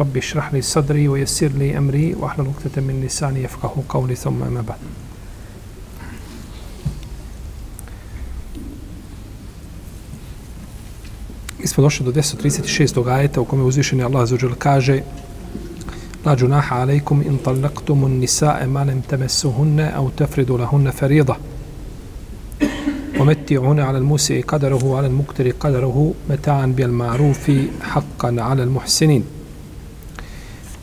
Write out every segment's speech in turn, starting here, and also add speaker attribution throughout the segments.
Speaker 1: رب اشرح لي صدري ويسر لي أمري واحلل عقدة من لساني يفقه قولي ثم أما بعد Mi došli do 236. ajeta u kome uzvišeni Allah zaođer kaže La junaha alaikum in talaktumun nisae manem temesuhunne au tefridu lahunne ferida. ومتعون على الموسع قدره وعلى المقتر قدره متاعا بالمعروف حقا على المحسنين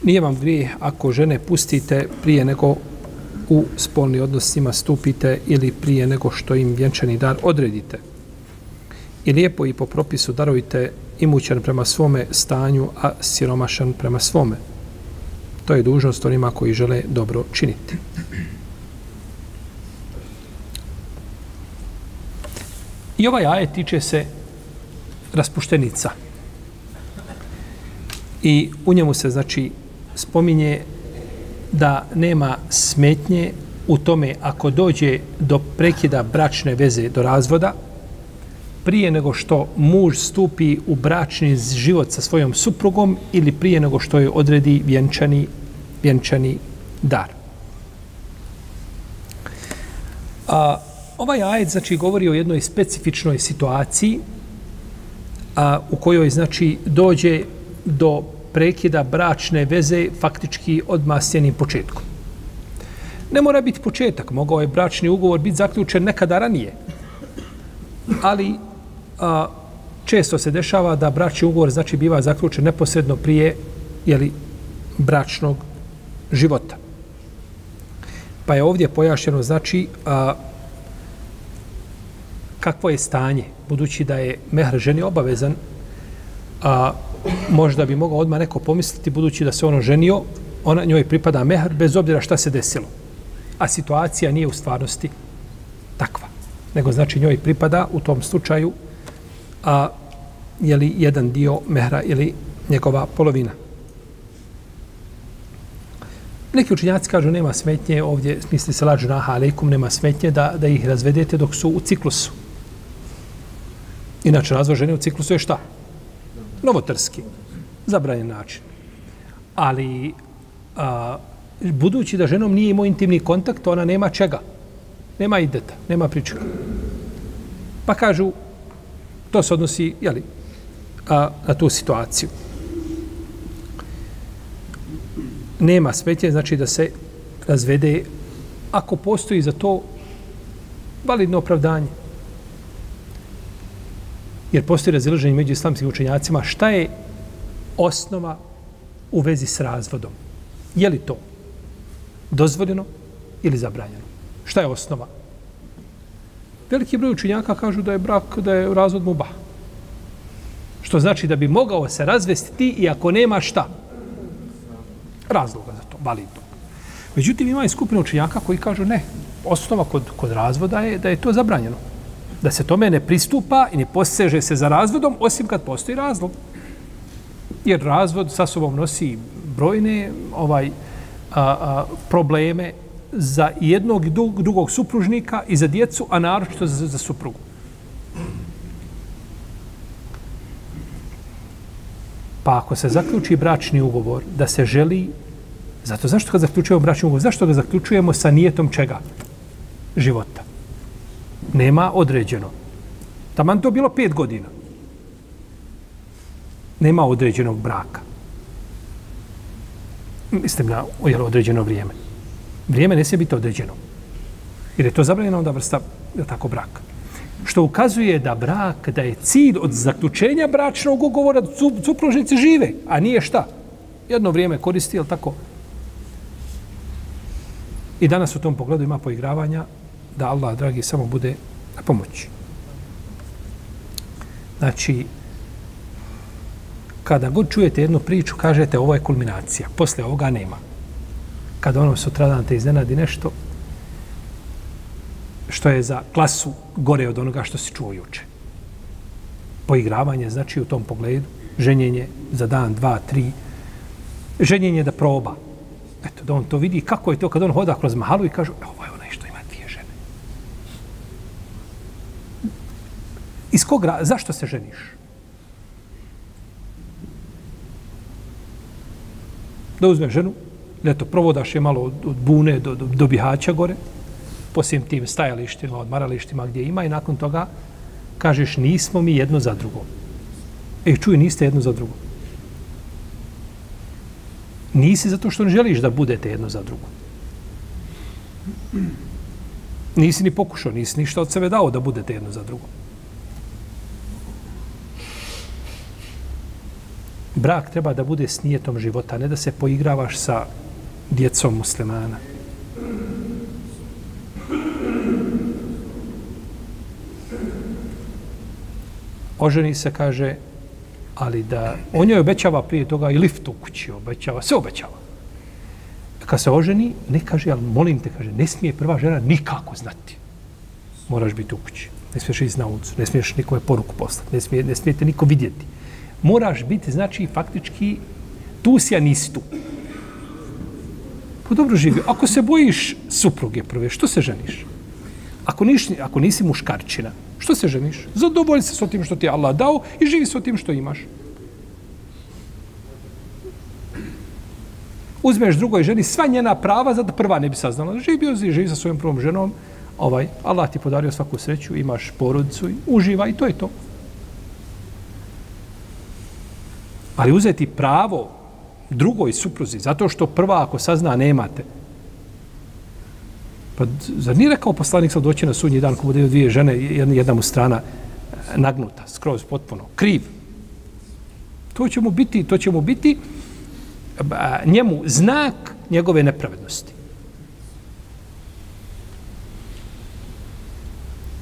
Speaker 1: nije vam grijeh ako žene pustite prije nego u spolni odnos s njima stupite ili prije nego što im vjenčani dar odredite. I lijepo i po propisu darujte imućan prema svome stanju, a siromašan prema svome. To je dužnost onima koji žele dobro činiti. I ovaj ajet tiče se raspuštenica. I u njemu se, znači, spominje da nema smetnje u tome ako dođe do prekida bračne veze, do razvoda, prije nego što muž stupi u bračni život sa svojom suprugom ili prije nego što je odredi vjenčani, vjenčani dar. A, ovaj ajet znači govori o jednoj specifičnoj situaciji a, u kojoj znači dođe do prekida bračne veze faktički odmah s njenim početkom. Ne mora biti početak, mogao je bračni ugovor biti zaključen nekada ranije. Ali a, često se dešava da bračni ugovor znači biva zaključen neposredno prije jeli, bračnog života. Pa je ovdje pojašnjeno znači a, kakvo je stanje, budući da je mehr ženi obavezan, a možda bi mogao odmah neko pomisliti, budući da se ono ženio, ona njoj pripada mehr, bez obzira šta se desilo. A situacija nije u stvarnosti takva. Nego znači njoj pripada u tom slučaju a, jeli jedan dio mehra ili njegova polovina. Neki učinjaci kažu nema smetnje, ovdje misli se lađu na alaikum, nema smetnje da, da ih razvedete dok su u ciklusu. Inače, razvoj žene u ciklusu je šta? Novotarski, zabranjen način. Ali, a, budući da ženom nije imao intimni kontakt, ona nema čega. Nema ideta, nema pričaka. Pa kažu, to se odnosi, jeli, a, na tu situaciju. Nema smetje, znači da se razvede ako postoji za to validno opravdanje. Jer postoji razilaženje među islamskim učenjacima šta je osnova u vezi s razvodom. Je li to dozvoljeno ili zabranjeno? Šta je osnova? Veliki broj učenjaka kažu da je brak, da je razvod mubah. Što znači da bi mogao se razvesti ti i ako nema šta? Razloga za to, validno. Međutim, ima i skupina učenjaka koji kažu ne, osnova kod, kod razvoda je da je to zabranjeno da se tome ne pristupa i ne poseže se za razvodom, osim kad postoji razlog. Jer razvod sa sobom nosi brojne ovaj a, a, probleme za jednog i drugog supružnika i za djecu, a naročito za, za suprugu. Pa ako se zaključi bračni ugovor da se želi, zato zašto kad zaključujemo bračni ugovor, zašto ga zaključujemo sa nijetom čega? Života nema određeno. Taman to bilo pet godina. Nema određenog braka. Mislim na jel, određeno vrijeme. Vrijeme ne smije biti određeno. Jer je to zabranjena onda vrsta je tako braka. Što ukazuje da brak, da je cilj od zaključenja bračnog ugovora da supružnici žive, a nije šta. Jedno vrijeme koristi, je tako? I danas u tom pogledu ima poigravanja da Allah, dragi, samo bude na pomoći. Znači, kada god čujete jednu priču, kažete ovo je kulminacija. Posle ovoga nema. kad ono sutradan te iznenadi nešto što je za klasu gore od onoga što si čuo juče. Poigravanje znači u tom pogledu, ženjenje za dan, dva, tri, ženjenje da proba. Eto, da on to vidi kako je to kad on hoda kroz mahalu i kaže, evo, je onaj što ima dvije žene. Iz kog zašto se ženiš? Da uzmeš ženu, leto provodaš je malo od, od bune do, do, do bihaća gore, po svim tim stajalištima, odmaralištima gdje ima i nakon toga kažeš nismo mi jedno za drugo. E, čuj, niste jedno za drugo. Nisi zato što ne želiš da budete jedno za drugo. Nisi ni pokušao, nisi ništa od sebe dao da budete jedno za drugo. Brak treba da bude snijetom života, ne da se poigravaš sa djecom muslimana. Oženi se, kaže, ali da on joj obećava prije toga i lift u kući, obećava, sve obećava. Kad se oženi, ne kaže, ali molim te, kaže, ne smije prva žena nikako znati. Moraš biti u kući. Ne smiješ ići na ulicu, ne smiješ nikome poruku poslati, ne, smije, ne smijete niko vidjeti. Moraš biti, znači, faktički, tu si, a nisi tu. Pa dobro živi. Ako se bojiš supruge prve, što se ženiš? Ako, niš, ako nisi muškarčina, što se ženiš? Zadovolj se s tim što ti je Allah dao i živi s tim što imaš. Uzmeš drugoj ženi sva njena prava za da prva ne bi saznala. Živi bio živi sa svojom prvom ženom. Ovaj, Allah ti podario svaku sreću, imaš porodicu, uživa i to je to. Ali uzeti pravo drugoj supruzi, zato što prva ako sazna nemate. Pa zar nije rekao poslanik sa doći na sudnji dan ko bude dvije žene, jedna, jedna mu strana nagnuta, skroz potpuno, kriv. To će mu biti, to će mu biti a, njemu znak njegove nepravednosti.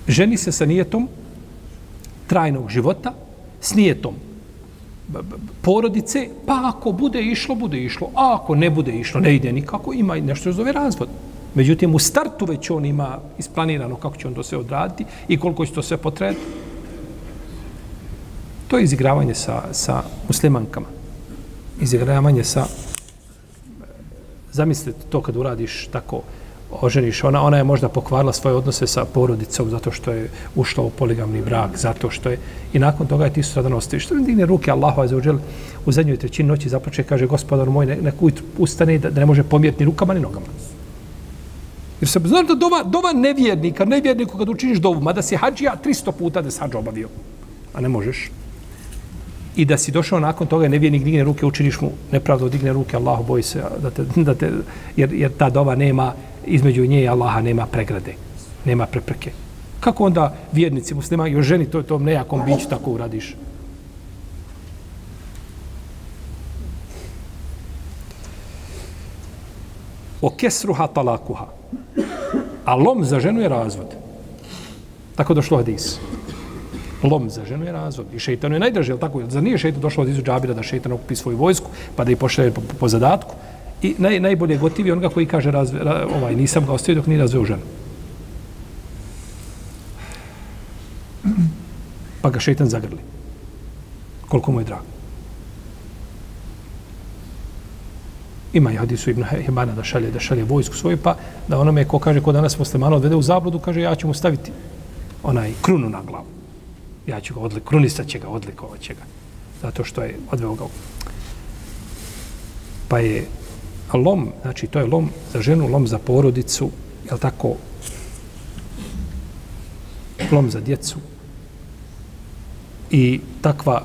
Speaker 1: Ženi se sa nijetom trajnog života, s nijetom porodice, pa ako bude išlo, bude išlo. A ako ne bude išlo, ne ide nikako, ima i nešto zove razvod. Međutim, u startu već on ima isplanirano kako će on to sve odraditi i koliko će to sve potrebati. To je izigravanje sa, sa muslimankama. Izigravanje sa... Zamislite to kad uradiš tako, oženiš, ona, ona je možda pokvarila svoje odnose sa porodicom zato što je ušla u poligamni brak, zato što je... I nakon toga je ti sutradan ostaviš. Što ne digne ruke Allahu azzawajal u zadnjoj trećini noći započe kaže gospodar moj, nek ne ustane da, da ne može pomjeriti ni rukama ni nogama. Jer se znaš da dova, dova nevjernika, nevjerniku kad učiniš dovu, mada si hađija 300 puta da se hađa obavio, a ne možeš. I da si došao nakon toga, nevjernik digne ruke, učiniš mu nepravdu, digne ruke, Allahu boji se, da te, da te, jer, jer ta dova nema, između nje i Allaha nema pregrade, nema prepreke. Kako onda vjernici muslima, još ženi to, tom nejakom biću tako uradiš? O kesruha talakuha. A lom za ženu je razvod. Tako došlo hadis. Lom za ženu je razvod. I šeitanu je najdraže, jel tako? Za nije šeitan došlo od izu džabira da šeitan okupi svoju vojsku, pa da ih pošle po, po, zadatku. I naj, najbolje gotivi onoga koji kaže, razve, ra, ovaj, nisam ga ostavio dok nije razveo ženu. Pa ga šeitan zagrli. Koliko mu je drago. ima i hadisu Ibn Hibana da šalje, da šalje vojsku svoju, pa da onome ko kaže ko danas muslimana odvede u zabludu, kaže ja ću mu staviti onaj krunu na glavu. Ja ću ga odlik, krunista će ga, odlikovat će ga. Zato što je odveo ga. Pa je lom, znači to je lom za ženu, lom za porodicu, je tako, lom za djecu. I takva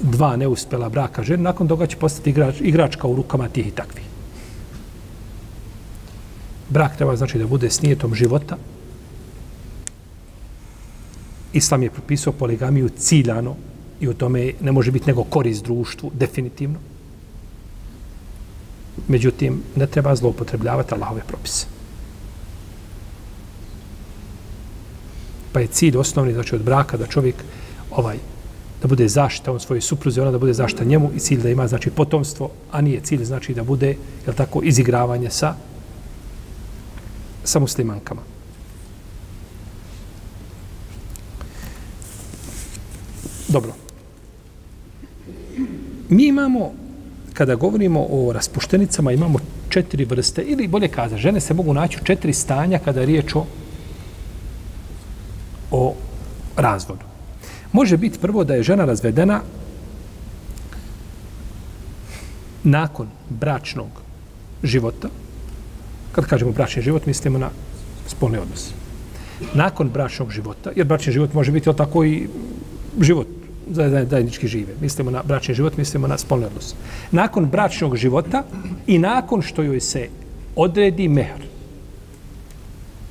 Speaker 1: dva neuspela braka žene, nakon toga će postati igrač, igračka u rukama tih i takvih. Brak treba znači da bude snijetom života. Islam je propisao poligamiju ciljano i u tome ne može biti nego korist društvu, definitivno. Međutim, ne treba zloupotrebljavati Allahove propise. Pa je cilj osnovni, znači od braka, da čovjek ovaj da bude zaštita on svojoj supruzi, ona da bude zaštita njemu i cilj da ima znači potomstvo, a nije cilj znači da bude jel tako izigravanje sa sa muslimankama. Dobro. Mi imamo, kada govorimo o raspuštenicama, imamo četiri vrste, ili bolje kaza, žene se mogu naći u četiri stanja kada je riječ o, o razvodu. Može biti prvo da je žena razvedena nakon bračnog života. Kad kažemo bračni život, mislimo na spolni odnos. Nakon bračnog života, jer bračni život može biti tako i život zajednički žive. Mislimo na bračni život, mislimo na spolni odnos. Nakon bračnog života i nakon što joj se odredi mehr.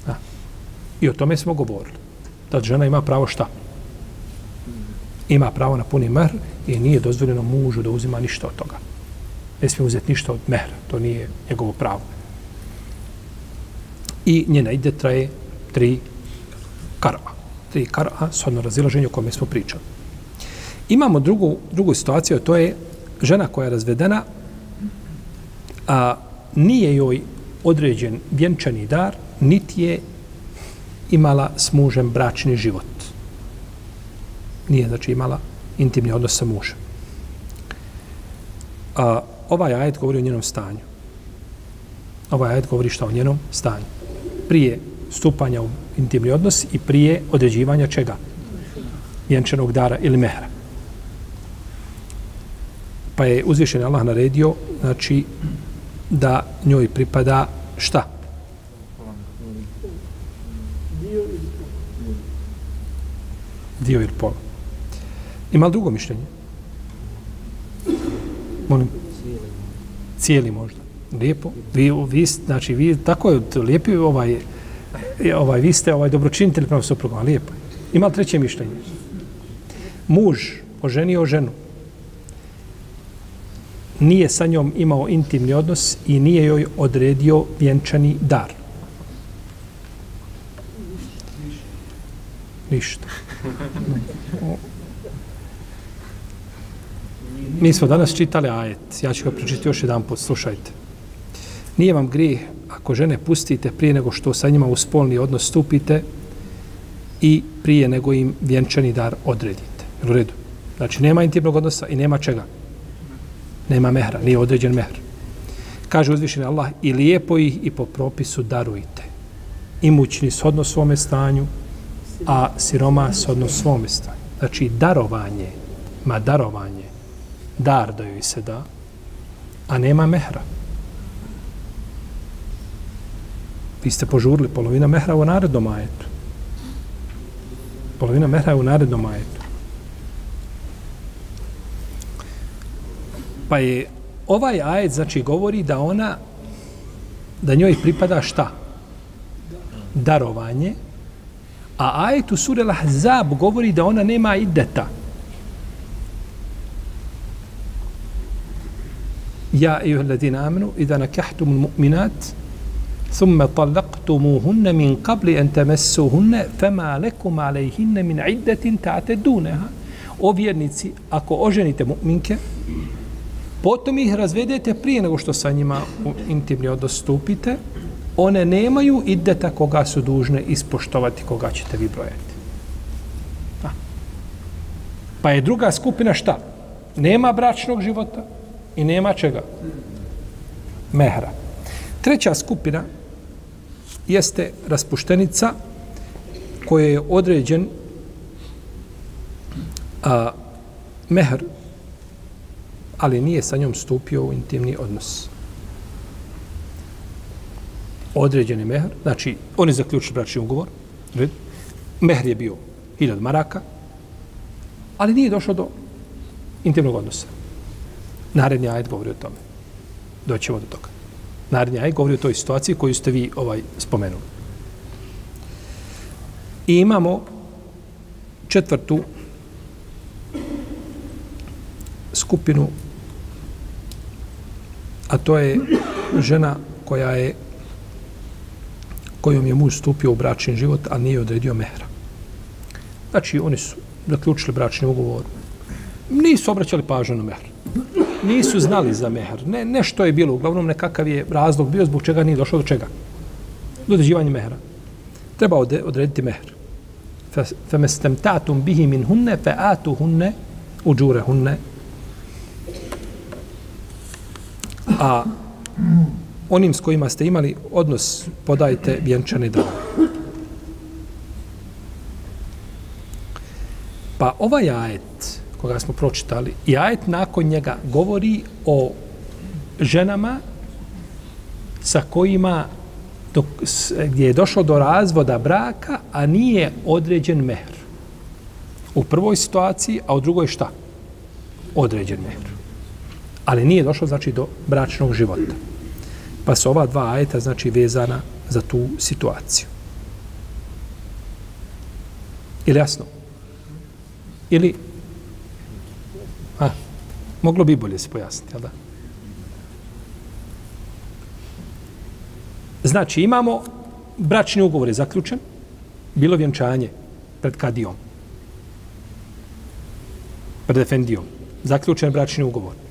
Speaker 1: A. I o tome smo govorili. Da žena ima pravo šta? Ima pravo na puni mehr i nije dozvoljeno mužu da uzima ništa od toga. Ne smije uzeti ništa od mehra. To nije njegovo pravo. I njena ide traje tri karva. Tri karva, shodno razilaženje o kome smo pričali. Imamo drugu, drugu situaciju, to je žena koja je razvedena, a nije joj određen vjenčani dar, niti je imala s mužem bračni život. Nije, znači, imala intimni odnos sa mužem. A, ovaj ajet govori o njenom stanju. Ovaj ajet govori šta o njenom stanju. Prije stupanja u intimni odnos i prije određivanja čega? Vjenčanog dara ili mehra pa je uzvišen Allah naredio znači da njoj pripada šta? Dio ili pola. Ima li drugo mišljenje? Molim. Cijeli možda. Lijepo. Vi, vi, znači, vi, tako je, lijepi ovaj, ovaj, vi ste ovaj dobročinitelj prema suprugama. lijepo. Ima li treće mišljenje? Muž oženio ženu nije sa njom imao intimni odnos i nije joj odredio vjenčani dar. Ništa. Mi smo danas čitali ajet. Ja ću ga pročitati još jedan put. Slušajte. Nije vam grijeh ako žene pustite prije nego što sa njima u spolni odnos stupite i prije nego im vjenčani dar odredite. U redu. Znači, nema intimnog odnosa i nema čega nema mehra, nije određen mehr. Kaže uzvišeni Allah, i lijepo ih i po propisu darujte. Imućni shodno svome stanju, a siroma shodno svome stanju. Znači, darovanje, ma darovanje, dar da joj se da, a nema mehra. Vi ste požurili polovina mehra u narednom ajetu. Polovina mehra je u narednom ajetu. Pa je ovaj ajet znači govori da ona da njoj pripada šta? Darovanje. A ajet u suri Al-Ahzab govori da ona nema ideta. Ja, ejuha ladina amanu, idha nakahtum mu'minat, ثم طلقتموهن من قبل أن تمسوهن فما لكم عليهن من عدة تعتدونها O vjernici, ako oženite mu'minke, potom ih razvedete prije nego što sa njima u intimni odnos stupite, one nemaju ideta koga su dužne ispoštovati, koga ćete vi brojati. A. Pa je druga skupina šta? Nema bračnog života i nema čega? Mehra. Treća skupina jeste raspuštenica koja je određen a, mehr ali nije sa njom stupio u intimni odnos. Određeni mehr, znači, oni zaključili bračni ugovor, red, mehr je bio hiljad maraka, ali nije došlo do intimnog odnosa. Naredni ajet govori o tome. Doćemo do toga. Naredni ajet govori o toj situaciji koju ste vi ovaj spomenuli. I imamo četvrtu skupinu a to je žena koja je kojom je muž stupio u bračni život, a nije odredio mehra. Znači, oni su zaključili bračni ugovor, nisu obraćali pažnju na mehr. Nisu znali za mehr. Ne, nešto je bilo, uglavnom nekakav je razlog bio zbog čega nije došlo do čega. Do određivanja mehra. Treba odrediti mehr. فَمَسْتَمْتَعْتُمْ بِهِ مِنْ هُنَّ فَآتُهُنَّ uđure A onim s kojima ste imali odnos podajte vjenčane darove. Pa ovaj ajet koga smo pročitali i ajet nakon njega govori o ženama sa kojima dok, gdje je došlo do razvoda braka, a nije određen mehr. U prvoj situaciji, a u drugoj šta? Određen mehr. Ali nije došlo, znači, do bračnog života. Pa su ova dva ajeta, znači, vezana za tu situaciju. Ili jasno? Ili... A, moglo bi bolje se pojasniti, jel da? Znači, imamo bračni ugovor je zaključen, bilo vjenčanje pred kadijom, pred efendijom, zaključen bračni ugovor.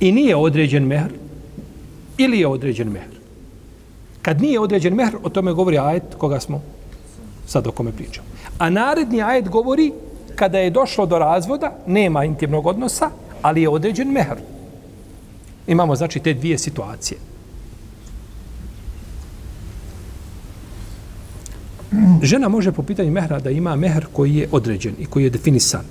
Speaker 1: I nije određen mehr, ili je određen mehr. Kad nije određen mehr, o tome govori ajet koga smo sad o kome pričamo. A naredni ajet govori kada je došlo do razvoda, nema intimnog odnosa, ali je određen mehr. Imamo, znači, te dvije situacije. Žena može po pitanju mehra da ima mehr koji je određen i koji je definisan.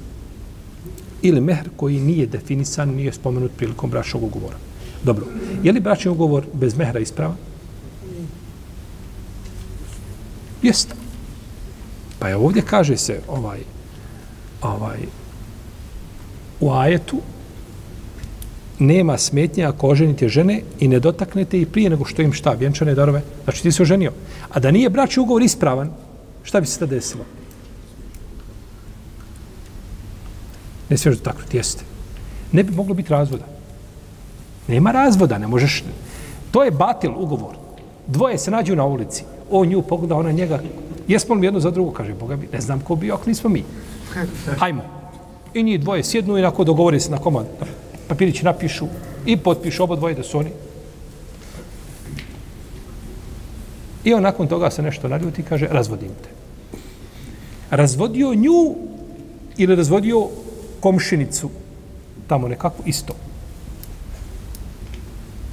Speaker 1: Ili mehr koji nije definisan, nije spomenut prilikom bračnog ugovora. Dobro. Je li bračni ugovor bez mehra isprava? Jeste. Pa je ovdje kaže se ovaj, ovaj, u ajetu nema smetnja ako oženite žene i ne dotaknete i prije nego što im šta, vjenčane darove. Znači ti se oženio. A da nije bračni ugovor ispravan, šta bi se tada desilo? Ne smiješ dotaknuti, jeste. Ne bi moglo biti razvoda. Nema razvoda, ne možeš... To je batil ugovor. Dvoje se nađu na ulici. On nju pogleda, ona njega. Jesmo li jedno za drugo? Kaže, Boga mi, ne znam ko bi, ako nismo mi. Hajmo. I njih dvoje sjednu i nako dogovore se na komad papirići napišu i potpišu oba dvoje da su oni. I on nakon toga se nešto naljuti i kaže, razvodim te. Razvodio nju ili razvodio komšinicu tamo nekako isto.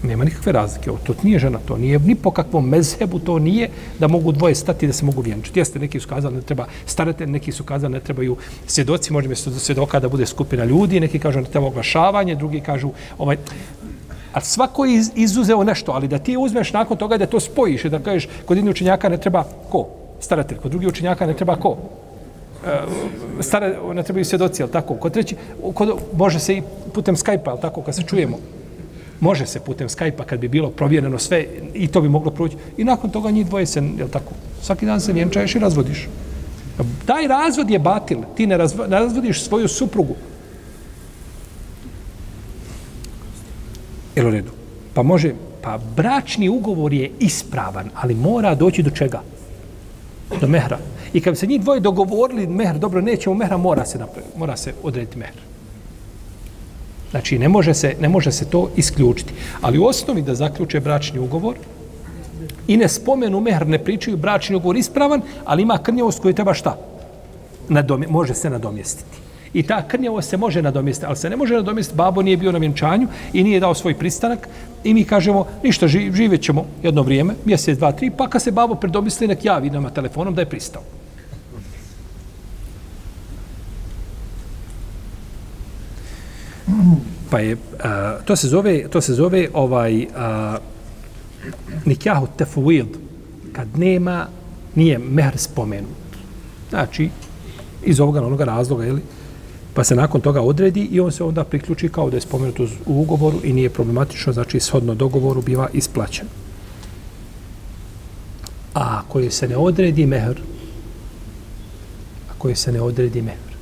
Speaker 1: Nema nikakve razlike. O, to nije žena, to nije ni po kakvom mezhebu, to nije da mogu dvoje stati da se mogu vjenčiti. Jeste, neki su kazali da treba starate, neki su kazali da ne trebaju svjedoci, možda mjesto svjedoka da bude skupina ljudi, neki kažu ne treba oglašavanje, drugi kažu ovaj, A svako je izuzeo nešto, ali da ti uzmeš nakon toga da to spojiš i da kažeš kod jednog učenjaka ne treba ko? Staratelj. Kod drugih učenjaka ne treba ko? E, stare, ne trebaju svjedoci, ali tako? Kod treći, kod, može se i putem Skype-a, ali tako, kad se čujemo. Može se putem Skype-a kad bi bilo provjereno sve i to bi moglo proći. I nakon toga njih dvoje se, jel tako, svaki dan se vjenčaješ i razvodiš. Taj razvod je batil. Ti ne, razvo, ne razvodiš svoju suprugu. Jel u redu? Pa može, pa bračni ugovor je ispravan, ali mora doći do čega? Do mehra. I kad bi se njih dvoje dogovorili, mehr, dobro, nećemo mehra, mora se, napraviti, mora se odrediti mehr. Znači, ne može, se, ne može se to isključiti. Ali u osnovi da zaključe bračni ugovor i ne spomenu mehr, ne pričaju bračni ugovor ispravan, ali ima krnjavost koju treba šta? Nadome, može se nadomjestiti. I ta krnjavost se može nadomjestiti, ali se ne može nadomjestiti. Babo nije bio na vjenčanju i nije dao svoj pristanak i mi kažemo, ništa, živjet ćemo jedno vrijeme, mjesec, dva, tri, pa kad se babo predomisli, nek javi nama telefonom da je pristao. Pa je a, to se zove to se zove ovaj a, nikahu tafwid kad nema nije mehr spomenut znači iz ovoga na onoga razloga ili pa se nakon toga odredi i on se onda priključi kao da je spomenut u ugovoru i nije problematično, znači shodno dogovoru biva isplaćen. A ako se ne odredi mehr, ako se ne odredi mehr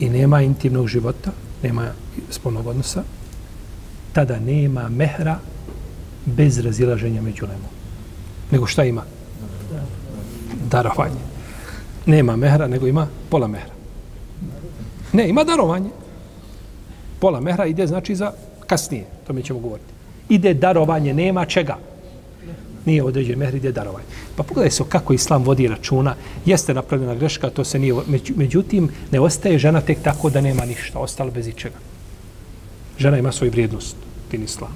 Speaker 1: i nema intimnog života, nema spolnog odnosa, tada nema mehra bez razilaženja među lemom. Nego šta ima? Darovanje. Nema mehra, nego ima pola mehra. Ne, ima darovanje. Pola mehra ide znači za kasnije, to mi ćemo govoriti. Ide darovanje, nema čega. Nije određen mehr, ide darovanje. Pa pogledaj se kako islam vodi računa. Jeste napravljena greška, to se nije... Međutim, ne ostaje žena tek tako da nema ništa, ostalo bez ičega. Žena ima svoju vrijednost, tin islam.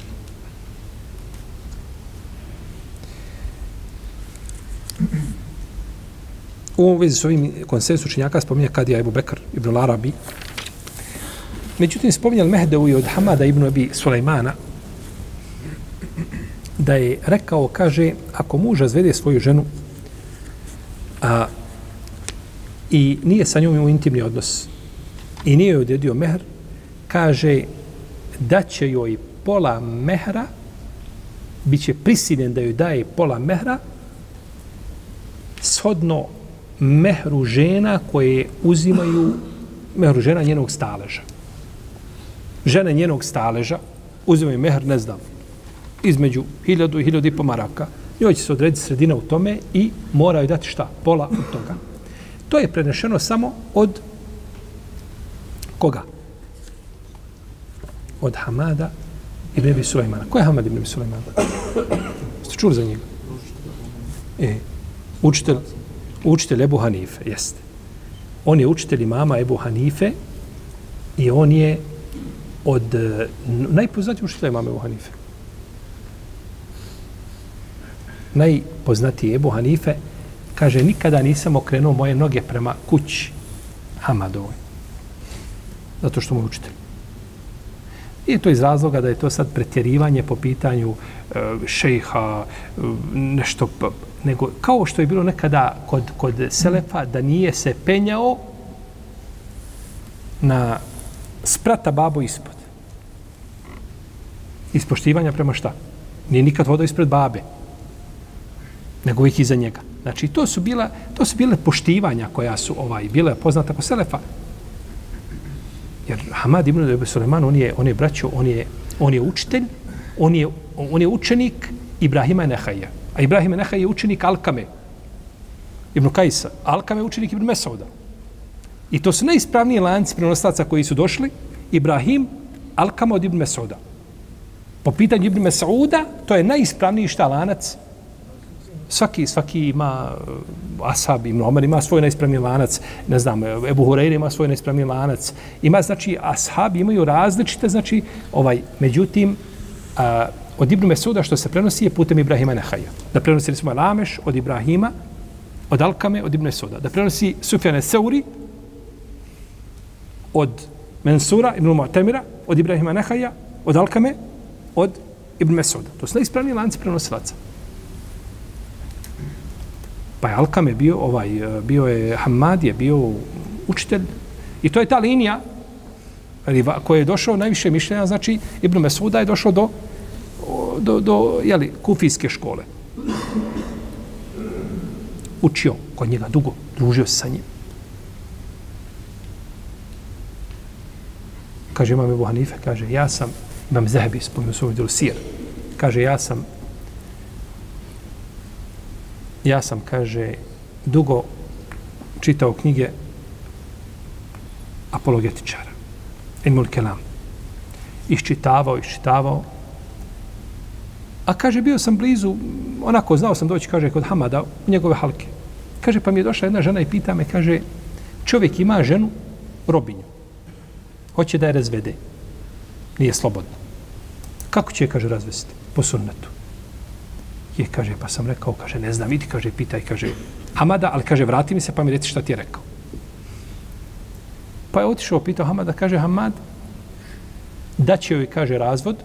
Speaker 1: U ovom vezi s ovim konsensu činjaka spominje Kadija Ebu Bekr ibn Larabi. Međutim, spominjali Mehdeu i od Hamada ibn Abi Sulejmana da je rekao, kaže, ako muž razvede svoju ženu a, i nije sa njom u intimni odnos i nije joj odredio mehr, kaže da će joj pola mehra, bit će prisiljen da joj daje pola mehra, shodno mehru žena koje uzimaju mehru žena njenog staleža. Žene njenog staleža uzimaju mehr, ne znam, između hiljadu i hiljadu i po maraka. Njoj će se odrediti sredina u tome i moraju dati šta? Pola od toga. To je prenešeno samo od koga? Od Hamada i Nebi Sulejmana. Ko je Hamad ibn Sulejmana? Ste čuli za njega? E, učitelj učitelj Ebu Hanife, jeste. On je učitelj imama Ebu Hanife i on je od eh, najpoznatijih učitelj imama Ebu Hanife. Najpoznatiji Ebu Hanife kaže, nikada nisam okrenuo moje noge prema kući Hamadovoj. Zato što mu je učitelj. I to iz razloga da je to sad pretjerivanje po pitanju e, šejha, e, nešto nego kao što je bilo nekada kod, kod Selefa, da nije se penjao na sprata babo ispod. Ispoštivanja prema šta? Nije nikad vodao ispred babe, nego uvijek iza njega. Znači, to su, bila, to su bile poštivanja koja su ovaj bile poznata kod Selefa. Jer Hamad ibn Abi Suleman, on je, on je braćo, on je, on je učitelj, on je, on je učenik Ibrahima Nehaja. A Ibrahim Nehaja je učenik Alkame, Ibn Kajsa. Alkame je učenik Ibn Mesauda. I to su najispravniji lanci prenostaca koji su došli. Ibrahim, Alkama od Ibn Mesauda. Po pitanju Ibn Mesauda, to je najispravniji šta lanac. Svaki, svaki ima, Asab Ibn Omar ima svoj najispravniji lanac, ne znam, Ebu Hureyre ima svoj najispravniji lanac. Ima, znači, Ashab imaju različite, znači, ovaj, međutim, a, od Ibnu Mesuda što se prenosi je putem Ibrahima Nehaja. Da prenosi recimo Lameš od Ibrahima, od Alkame, od Ibnu Mesuda. Da prenosi Sufjane Seuri od Mensura, Ibnu Mu'temira, od Ibrahima Nehaja, od Alkame, od Ibn Mesuda. To su najispravniji lanci prenosilaca. Pa je Alkame bio, ovaj, e, bio je Hamad, je bio učitelj. I to je ta linija riva, koja je došao najviše mišljenja, znači Ibn Mesuda je došao do do, do jeli, kufijske škole. Učio kod njega dugo, družio se sa njim. Kaže, imam Ebu Hanife, kaže, ja sam, imam Zahebi, spomenuo svoj delu sir. Kaže, ja sam, ja sam, kaže, dugo čitao knjige apologetičara. Ilmul Kelam. Iščitavao, iščitavao, A kaže, bio sam blizu, onako znao sam doći, kaže, kod Hamada, u njegove halke. Kaže, pa mi je došla jedna žena i pita me, kaže, čovjek ima ženu, robinju. Hoće da je razvede. Nije slobodno. Kako će je, kaže, razvesti? Po sunnetu. Je, kaže, pa sam rekao, kaže, ne znam, vidi, kaže, pitaj, kaže, Hamada, ali kaže, vrati mi se, pa mi reci šta ti je rekao. Pa je otišao, pitao Hamada, kaže, Hamad, da će joj, kaže, razvod,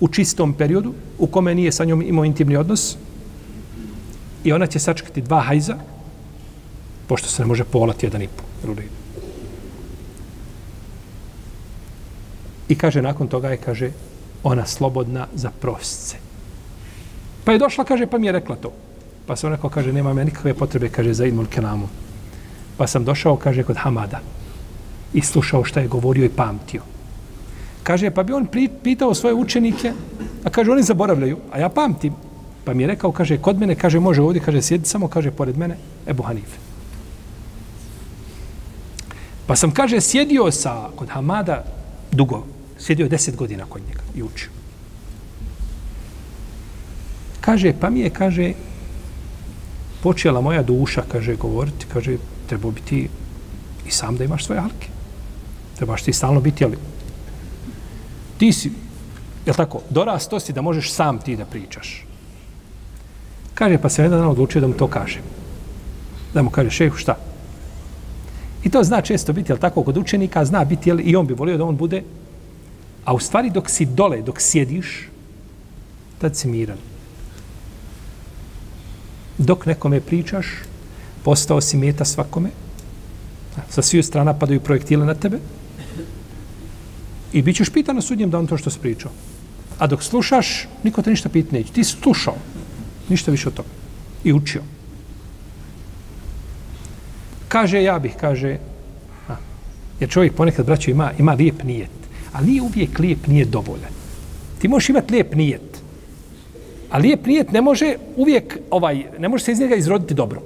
Speaker 1: u čistom periodu u kome nije sa njom imao intimni odnos i ona će sačekati dva hajza pošto se ne može polati jedan i po. I kaže, nakon toga je, kaže, ona slobodna za prosce. Pa je došla, kaže, pa mi je rekla to. Pa sam rekao, kaže, nema me nikakve potrebe, kaže, za Idmul Kelamu. Pa sam došao, kaže, kod Hamada i slušao šta je govorio i pamtio. Kaže, pa bi on pitao svoje učenike, a kaže, oni zaboravljaju, a ja pamtim. Pa mi je rekao, kaže, kod mene, kaže, može ovdje, kaže, sjedi samo, kaže, pored mene, Ebu Hanife. Pa sam, kaže, sjedio sa, kod Hamada, dugo, sjedio deset godina kod njega i učio. Kaže, pa mi je, kaže, počela moja duša, kaže, govoriti, kaže, treba biti i sam da imaš svoje halke. Trebaš ti stalno biti, ali ti si, je tako, dorasto si da možeš sam ti da pričaš. Kaže, pa se jedan dan odlučio da mu to kaže. Da mu kaže, šehu, šta? I to zna često biti, jel tako, kod učenika zna biti, jel, i on bi volio da on bude, a u stvari dok si dole, dok sjediš, tad si miran. Dok nekome pričaš, postao si meta svakome, sa sviju strana padaju projektile na tebe, i bit ćeš pitan na sudnjem danu to što si pričao. A dok slušaš, niko te ništa piti neće. Ti slušao, ništa više od toga. I učio. Kaže, ja bih, kaže, a, jer čovjek ponekad, braćo, ima, ima lijep nijet. Ali nije uvijek lijep nijet dovoljan. Ti možeš imati lijep nijet. A lijep nijet ne može uvijek, ovaj, ne može se iz njega izroditi dobro.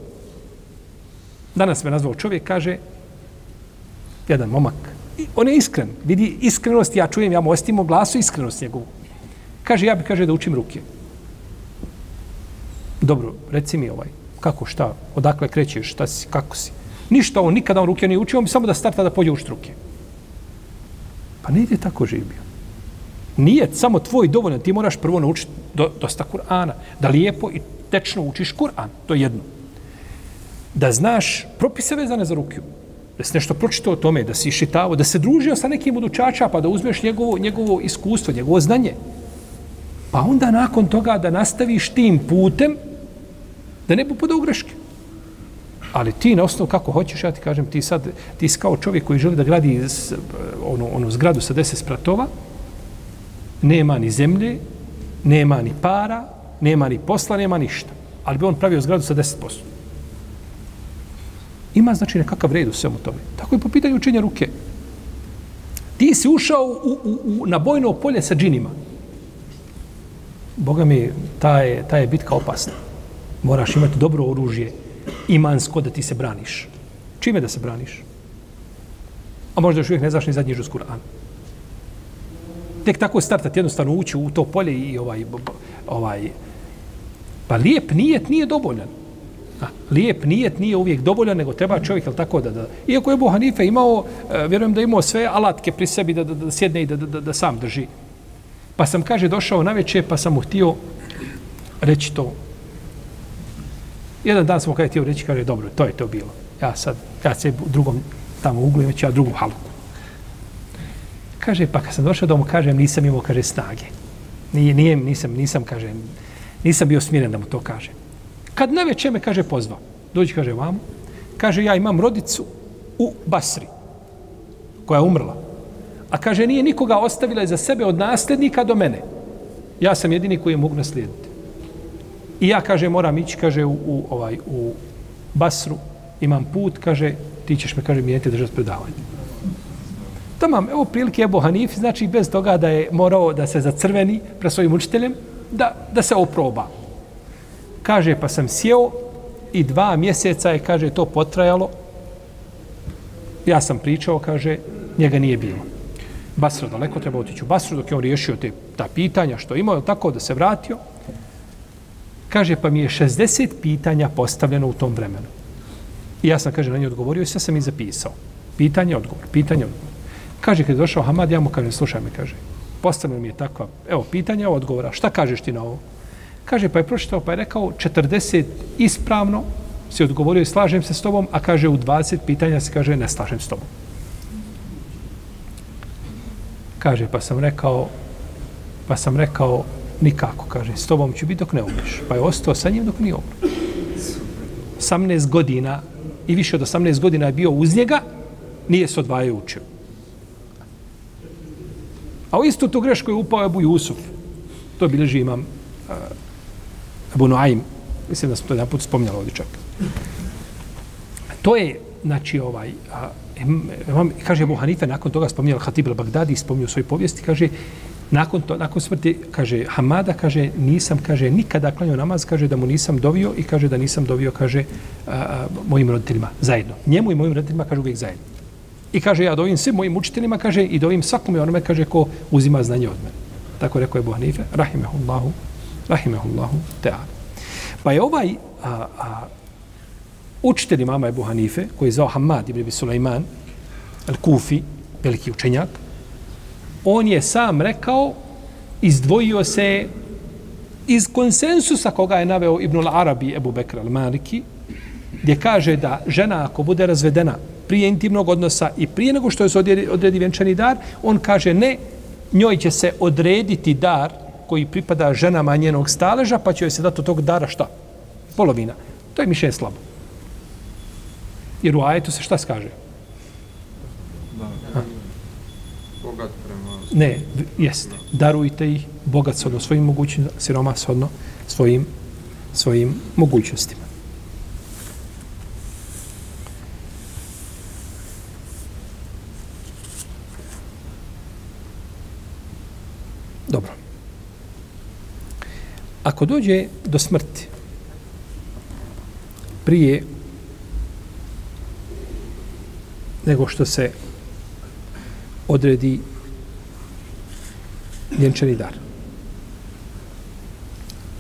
Speaker 1: Danas me nazvao čovjek, kaže, jedan momak, I on je iskren, vidi iskrenost, ja čujem, ja mu ostimo glasu iskrenost njegovu. Kaže, ja bi kaže da učim ruke. Dobro, reci mi ovaj, kako, šta, odakle krećeš, šta si, kako si. Ništa on, nikada on ruke nije učio, on bi samo da starta da pođe u ruke. Pa ne ide tako živio. Nije samo tvoj dovoljno, ti moraš prvo naučiti do, dosta Kur'ana, da lijepo i tečno učiš Kur'an, to je jedno. Da znaš propise vezane za rukiju, da si nešto pročitao o tome, da si išitao, da se družio sa nekim od učača, pa da uzmeš njegovo, njegovo iskustvo, njegovo znanje. Pa onda nakon toga da nastaviš tim putem, da ne bude u greške. Ali ti na osnovu kako hoćeš, ja ti kažem, ti sad, ti si kao čovjek koji želi da gradi onu, onu ono, zgradu sa deset spratova, nema ni zemlje, nema ni para, nema ni posla, nema ništa. Ali bi on pravio zgradu sa deset posto. Ima znači nekakav red u svemu tome. Tako je po pitanju učenja ruke. Ti si ušao u, u, u, na bojno polje sa džinima. Boga mi, ta je, ta je bitka opasna. Moraš imati dobro oružje, imansko da ti se braniš. Čime da se braniš? A možda još uvijek ne znaš ni zadnji žuz Kur'an. Tek tako startati jednostavno ući u to polje i ovaj, ovaj, pa lijep nijet nije dovoljan. A, lijep nijet nije uvijek dovoljan, nego treba čovjek, jel tako, da, da, iako je Ebu Hanife imao, e, vjerujem da imao sve alatke pri sebi da, da, da sjedne i da, da, da, da sam drži. Pa sam, kaže, došao na večer, pa sam mu htio reći to. Jedan dan sam mu htio reći, kaže, dobro, to je to bilo. Ja sad, ja se u drugom tamo uglu već ja drugu halu. Kaže, pa kad sam došao da mu kažem, nisam imao, kaže, snage. Nije, nije, nisam, nisam, kaže, nisam bio smiren da mu to kažem. Kad na večer me, kaže, pozvao. Dođi, kaže, vamo. Kaže, ja imam rodicu u Basri, koja je umrla. A kaže, nije nikoga ostavila za sebe od nasljednika do mene. Ja sam jedini koji je mogu naslijediti. I ja, kaže, moram ići, kaže, u, u, ovaj, u Basru, imam put, kaže, ti ćeš me, kaže, mijeniti držati predavanje. Tamam, evo prilike Ebu Hanif, znači bez toga da je morao da se zacrveni pre svojim učiteljem, da, da se oproba. Kaže, pa sam sjeo i dva mjeseca je, kaže, to potrajalo. Ja sam pričao, kaže, njega nije bilo. Basra daleko treba otići u Basru dok je on riješio te, ta pitanja što imao, tako da se vratio. Kaže, pa mi je 60 pitanja postavljeno u tom vremenu. I ja sam, kaže, na nje odgovorio i sve sam i zapisao. Pitanje, odgovor, pitanje, odgovor. Kaže, kad je došao Hamad, ja mu kažem, slušaj me, kaže, postavljeno mi je takva, evo, pitanja, odgovora, šta kažeš ti na ovo? Kaže, pa je pročitao, pa je rekao 40 ispravno, si odgovorio i slažem se s tobom, a kaže u 20 pitanja se kaže ne slažem s tobom. Kaže, pa sam rekao, pa sam rekao, nikako, kaže, s tobom ću biti dok ne umreš. Pa je ostao sa njim dok nije umro. 18 godina i više od 18 godina je bio uz njega, nije se odvajao učio. A u istu tu grešku je upao Ebu Jusuf. To bilježi imam e, uh, Ebu Noaim. mislim da smo to jedan put spomnjali ovdje čak. To je, znači, ovaj, a, imam, kaže Ebu Hanife, nakon toga spomnjala Hatib al-Baghdadi, spomnio svoj povijesti, kaže, nakon, to, nakon smrti, kaže, Hamada, kaže, nisam, kaže, nikada klanio namaz, kaže, da mu nisam dovio i kaže, da nisam dovio, kaže, a, a, mojim roditeljima zajedno. Njemu i mojim roditeljima, kaže, uvijek zajedno. I kaže, ja dovim svim mojim učiteljima, kaže, i dovim svakome onome, kaže, ko uzima znanje od mene. Tako rekao je Bohanife, Hanife, rahimehullahu, rahimehullahu, teala. Pa je ovaj a, a, učitelj imama Ebu Hanife, koji je zvao Hamad ibn Sulaiman, al-Kufi, veliki učenjak, on je sam rekao, izdvojio se iz konsensusa koga je naveo Ibn al-Arabi Ebu Bekr al-Maliki, gdje kaže da žena ako bude razvedena prije intimnog odnosa i prije nego što je se odredi, odredi vjenčani dar, on kaže ne, njoj će se odrediti dar koji pripada ženama njenog staleža, pa će joj se dati od tog dara šta? Polovina. To je mišljenje slabo. Jer u ajetu se šta skaže?
Speaker 2: Da. Bogat prema...
Speaker 1: Ne, jeste. Darujte ih bogat shodno svojim mogućnostima, siroma shodno svojim, svojim mogućnostima. Dobro. Ako dođe do smrti prije nego što se odredi vjenčani dar.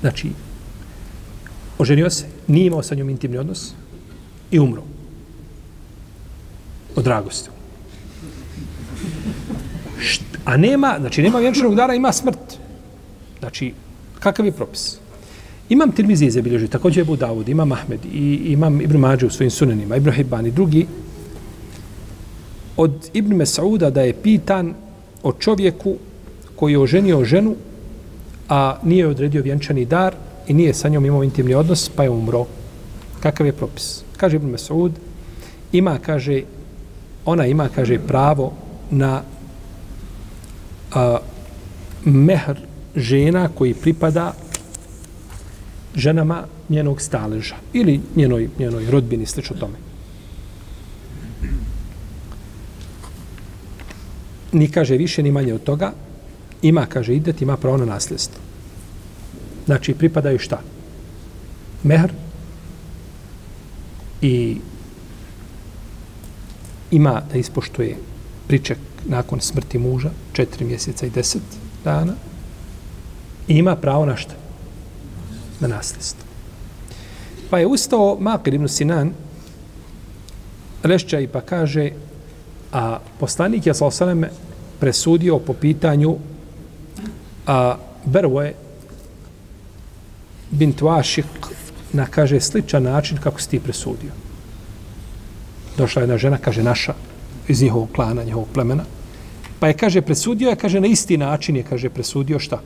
Speaker 1: Znači, oženio se, nije imao sa njom intimni odnos i umro. Od dragosti. A nema, znači nema vjenčanog dara, ima smrt. Znači, kakav je propis? Imam Tirmizi zabilježio, također je Budavud, imam Ahmed i imam Ibn Mađu u svojim sunanima, Ibn Hibban i drugi, od Ibn Mesauda da je pitan o čovjeku koji je oženio ženu, a nije odredio vjenčani dar i nije sa njom imao intimni odnos, pa je umro. Kakav je propis? Kaže Ibn Mesaud, ima, kaže, ona ima, kaže, pravo na a, mehr žena koji pripada ženama njenog staleža ili njenoj, njenoj rodbini, slično tome. Ni kaže više, ni manje od toga. Ima, kaže, idet, ima pravo na nasljedstvo. Znači, pripadaju šta? Mehr i ima da ispoštuje priček nakon smrti muža, četiri mjeseca i deset dana, i ima pravo na šta? Na nasljedstvo. Pa je ustao Makir ibn Sinan, Lešća i pa kaže, a poslanik je sa osaleme presudio po pitanju a Bervoje bint Vašik na, kaže, sličan način kako si ti presudio. Došla jedna žena, kaže, naša, iz njihovog klana, njihovog plemena, Pa je, kaže, presudio, je, kaže, na isti način je, kaže, presudio šta?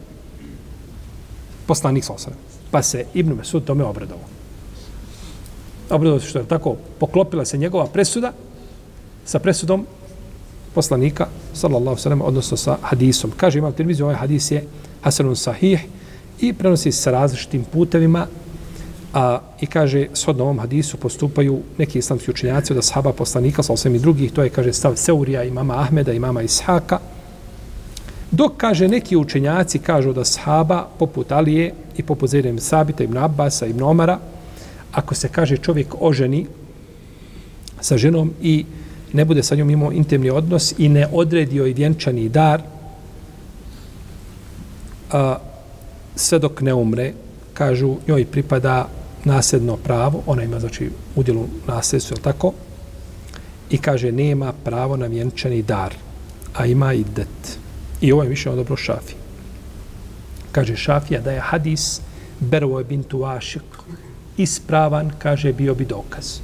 Speaker 1: Poslanik sa osrem. Pa se Ibn Mesud tome obradovao. Obradovao se što je tako, poklopila se njegova presuda sa presudom poslanika, sallallahu sallam, odnosno sa hadisom. Kaže, imam televiziju, ovaj hadis je Hasanun Sahih i prenosi se sa različitim putevima A, I kaže, shodno ovom hadisu postupaju neki islamski učenjaci od ashaba poslanika, sa osam i drugih, to je, kaže, stav Seurija i Ahmeda i Ishaka. Dok, kaže, neki učenjaci kažu da sahaba, poput Alije i poput Zedem Sabita, Ibn Abbasa, Ibn Omara, ako se, kaže, čovjek oženi sa ženom i ne bude sa njom imao intimni odnos i ne odredio i vjenčani dar, a, sve dok ne umre, kažu, njoj pripada nasljedno pravo, ona ima znači udjelu nasljedstva, je tako? I kaže, nema pravo na vjenčani dar, a ima i det. I ovo je mišljeno dobro šafi. Kaže šafija da je hadis Bervo je bintu Ašik ispravan, kaže, bio bi dokaz.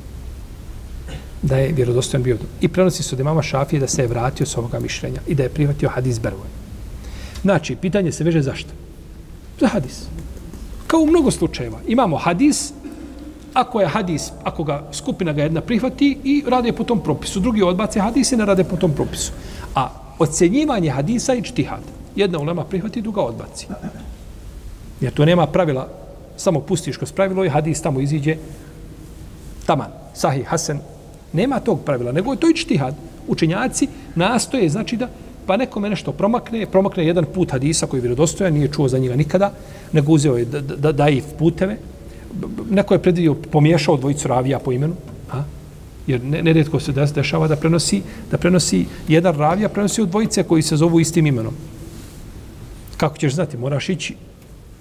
Speaker 1: Da je vjerodostojan bio. I prenosi se od imama šafije da se je vratio s ovoga mišljenja i da je prihvatio hadis Bervo. Znači, pitanje se veže zašto? Za hadis. Kao u mnogo slučajeva. Imamo hadis, ako je hadis, ako ga skupina ga jedna prihvati i rade po tom propisu. Drugi odbace hadis i ne rade po tom propisu. A ocjenjivanje hadisa i čtihad. Jedna ulema prihvati, druga odbaci. Jer to nema pravila, samo pustiš kroz pravilo i hadis tamo iziđe taman, sahih, hasen. Nema tog pravila, nego je to i čtihad. Učenjaci nastoje, znači da pa nekome nešto promakne, promakne jedan put hadisa koji je vjerodostojan, nije čuo za njega nikada, nego uzeo je da, da, da, da puteve, neko je predvidio, pomiješao dvojicu ravija po imenu, a? Jer ne, se dešava da prenosi, da prenosi jedan ravija, prenosi od dvojice koji se zovu istim imenom. Kako ćeš znati? Moraš ići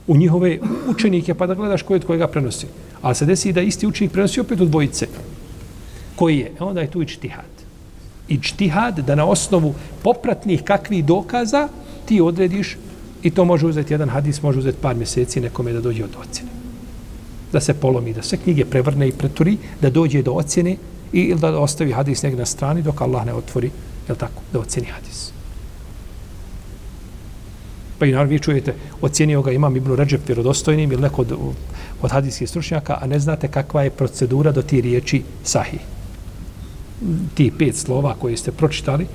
Speaker 1: u njihove učenike pa da gledaš koji od kojega prenosi. Ali se desi da isti učenik prenosi opet od dvojice. Koji je? E onda je tu i čtihad. I čtihad da na osnovu popratnih kakvih dokaza ti odrediš i to može uzeti jedan hadis, može uzeti par mjeseci nekome da dođe od ocjene. Da se polomi, da se knjige prevrne i preturi, da dođe do ocjene i ili da ostavi hadis negdje na strani dok Allah ne otvori, je tako, da ocjeni hadis. Pa i naravno vi čujete, ocjenio ga imam Ibnu Ređep vjerodostojnim ili neko od, od hadijskih stručnjaka, a ne znate kakva je procedura do ti riječi sahih. Ti pet slova koje ste pročitali,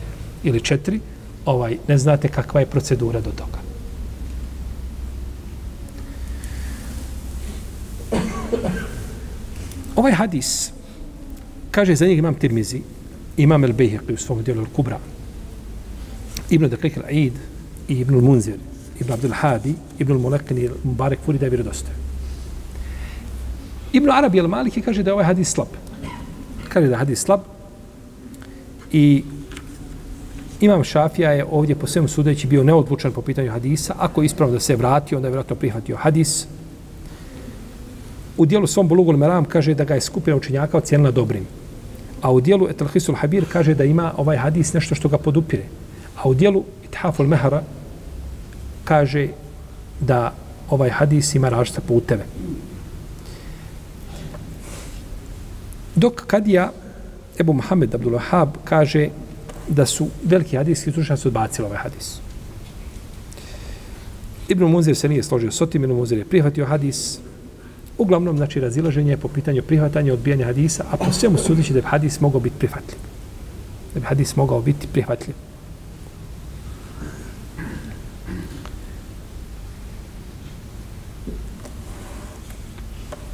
Speaker 1: ili četiri, ovaj, ne znate kakva je procedura do toga. Ovaj hadis, kaže za njeg imam Tirmizi, imam El Bejheqi u svom dijelu El Kubra, Ibn Dakik Al Aid i Ibn Al Munzir, Ibn Abdul Hadi, Ibn Al Mulekin i Mubarek Furi da je vjerodostojan. Ibn Arabi Al Maliki kaže da je ovaj hadis slab. Kaže da je hadis slab i Imam Šafija je ovdje po svemu sudeći bio neodlučan po pitanju hadisa. Ako je ispravno da se vratio, onda je vjerojatno prihvatio hadis. U dijelu svom Bulugul Meram kaže da ga je skupina učenjaka ocijenila dobrim. A u dijelu Etelhisul Habir kaže da ima ovaj hadis nešto što ga podupire. A u dijelu Ithaful Mehara kaže da ovaj hadis ima različite puteve. Dok Kadija Ebu Mohamed Abdul Wahab kaže da su veliki hadijski stručnjaci odbacili ovaj hadis. Ibn Muzir se nije složio s otim, Ibn Muzir je prihvatio hadis. Uglavnom, znači, razilaženje je po pitanju prihvatanja odbijanja hadisa, a po svemu sudići da bi hadis mogao biti prihvatljiv. Da bi hadis mogao biti prihvatljiv.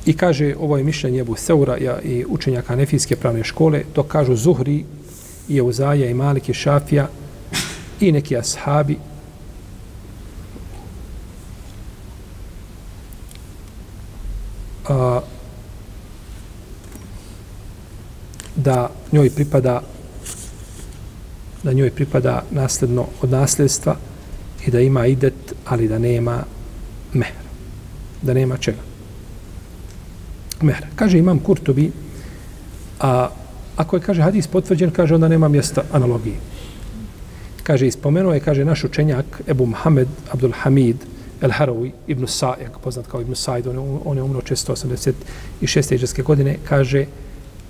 Speaker 1: I kaže, ovo je mišljenje Ebu Seura i učenjaka Hanefijske pravne škole, to kažu Zuhri i Euzaja i Malik i Šafija i neki ashabi a, da njoj pripada da njoj pripada nasledno od nasljedstva i da ima idet, ali da nema mehr. Da nema čega. Mehr. Kaže imam Kurtobi, a Ako je, kaže, hadis potvrđen, kaže, onda nema mjesta analogije. Kaže, ispomenuo je, kaže, naš učenjak Ebu Mohamed Abdul Hamid El Harawi, Ibn Sa'eg, poznat kao Ibn Sa'id, on, um, on je umro 686. iđeske godine, kaže,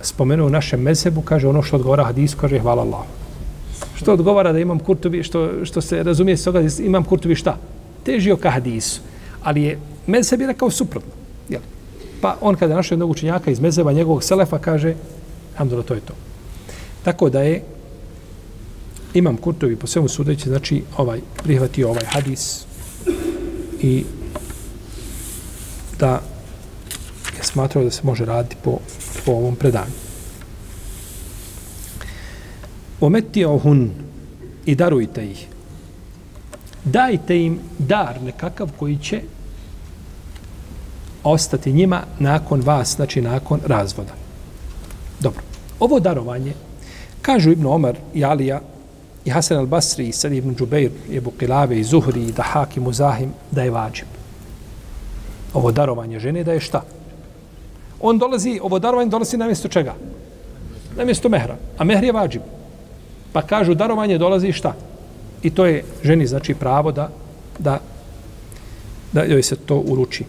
Speaker 1: spomenuo našem mezebu, kaže, ono što odgovara hadisu, kaže, hvala Allahu. Što odgovara da imam kurtovi, što, što se razumije s toga, imam kurtovi šta? Težio ka hadisu. Ali je mezeb je rekao suprotno. Jel? Pa on kada je našao jednog učenjaka iz mezeba, njegovog selefa, kaže, Alhamdulillah, to je to. Tako da je Imam Kurtovi po svemu sudeći, znači ovaj prihvatio ovaj hadis i da je smatrao da se može raditi po, po ovom predanju. Ometio hun i darujte ih. Dajte im dar nekakav koji će ostati njima nakon vas, znači nakon razvoda. Dobro. Ovo darovanje, kažu Ibn Omar i Alija, i Hasan al-Basri, i sad Ibn Džubeir, i Ebu Kilave, i Zuhri, i Dahak, i Muzahim, da je vađib. Ovo darovanje žene da je šta? On dolazi, ovo darovanje dolazi na mjesto čega? Na mjesto mehra. A mehr je vađib. Pa kažu darovanje dolazi šta? I to je ženi znači pravo da da da joj se to uruči.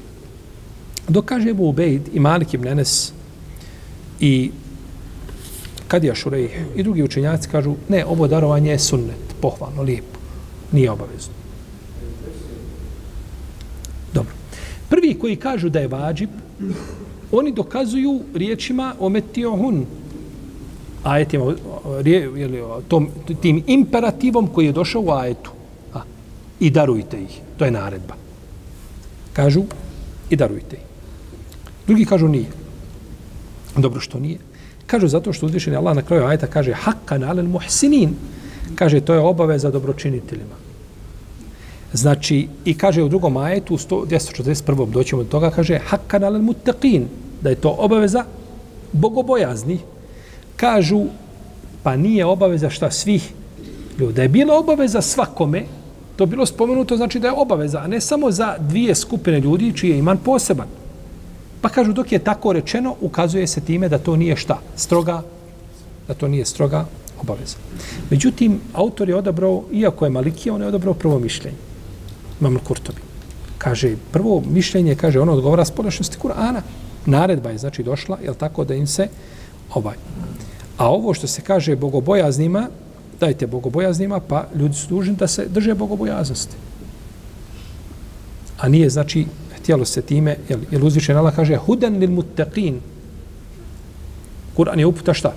Speaker 1: Dok kaže Ebu Ubejd i Malik ibn Enes i Kadija Šurej i drugi učenjaci kažu, ne, ovo darovanje je sunnet, pohvalno, lijepo, nije obavezno. Dobro. Prvi koji kažu da je vađib, oni dokazuju riječima o metiohun, ajetima, rije, jeli, tom, tim imperativom koji je došao u ajetu. A, I darujte ih. To je naredba. Kažu i darujte ih. Drugi kažu nije. Dobro što nije. Kažu zato što uzvišeni Allah na kraju ajeta kaže hakkan alel muhsinin. Kaže to je obaveza dobročiniteljima. Znači, i kaže u drugom ajetu, u 241. doćemo do toga, kaže hakkan alel muttaqin, da je to obaveza bogobojazni. Kažu, pa nije obaveza šta svih ljudi. Da je bila obaveza svakome, to bilo spomenuto, znači da je obaveza, a ne samo za dvije skupine ljudi čiji je iman poseban. Pa kažu, dok je tako rečeno, ukazuje se time da to nije šta? Stroga, da to nije stroga obaveza. Međutim, autor je odabrao, iako je Malikija, on je odabrao prvo mišljenje. Imam Kurtobi. Kaže, prvo mišljenje, kaže, ono odgovara spolešnosti Kur'ana. Naredba je, znači, došla, je tako da im se ovaj. A ovo što se kaže bogobojaznima, dajte bogobojaznima, pa ljudi su dužni da se drže bogobojaznosti. A nije, znači, htjelo se time, jel, jel uzvišen Allah kaže, hudan lil muttaqin. Kur'an je uputa šta?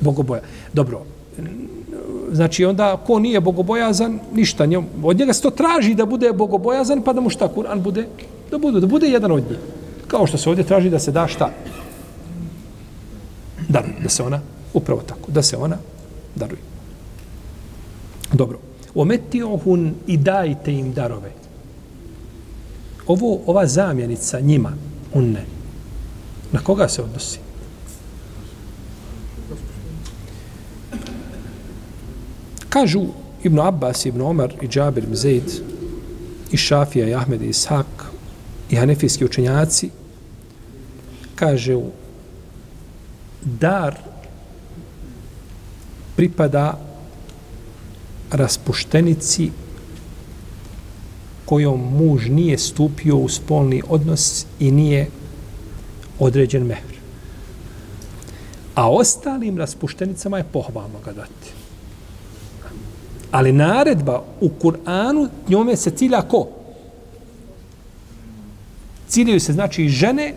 Speaker 1: Bogoboja. Dobro, znači onda ko nije bogobojazan, ništa. Njom, od njega se to traži da bude bogobojazan, pa da mu šta Kur'an bude? Da bude, da bude jedan od njih. Kao što se ovdje traži da se da šta? Da, da se ona, upravo tako, da se ona daruje. Dobro. Ometiohun i dajte im darove. Ovo, ova zamjenica njima, unne, na koga se odnosi? Kažu Ibn Abbas, Ibn Omar i Džabir ibn Zaid i Šafija i Ahmed i Ishak i hanefijski učenjaci kažu dar pripada raspuštenici kojom muž nije stupio u spolni odnos i nije određen mehr. A ostalim raspuštenicama je pohvalno ga dati. Ali naredba u Kur'anu njome se cilja ko? Ciljaju se znači i žene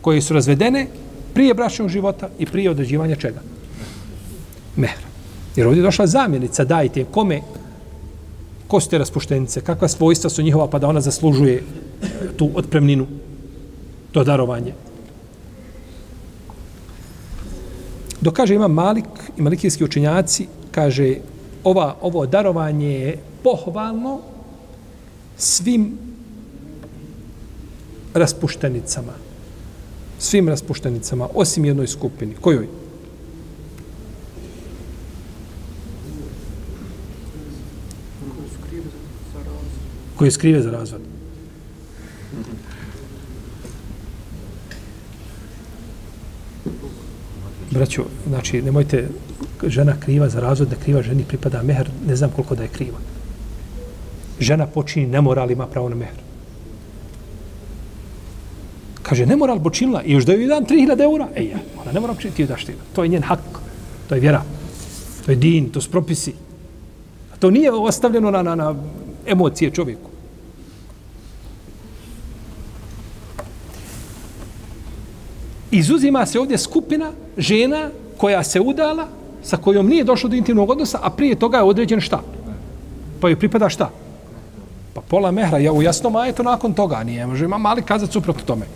Speaker 1: koje su razvedene prije bračnog života i prije određivanja čega? Mehra. Jer ovdje je došla zamjenica, dajte kome ko su te raspuštenice, kakva svojstva su njihova pa da ona zaslužuje tu otpremninu, to darovanje. Dok kaže ima Malik i malikijski učinjaci, kaže ova, ovo darovanje je pohvalno svim raspuštenicama. Svim raspuštenicama, osim jednoj skupini. Kojoj? Koje skrive za razvod. Braćo, znači, nemojte žena kriva za razvod, da kriva ženi pripada mehr, ne znam koliko da je kriva. Žena počini nemoral, ima pravo na mehr. Kaže, nemoral počinila i još da joj dan 3000 eura. Ej, ja, ona ne mora počiniti, ti daš ti. To je njen hak, to je vjera, to je din, to su propisi. A to nije ostavljeno na, na, na emocije čovjeku. Izuzima se ovdje skupina žena koja se udala sa kojom nije došlo do intimnog odnosa, a prije toga je određen šta? Pa joj pripada šta? Pa pola mehra, ja u jasnom ajetu nakon toga, nije, može ima mali kazat suprotno tome.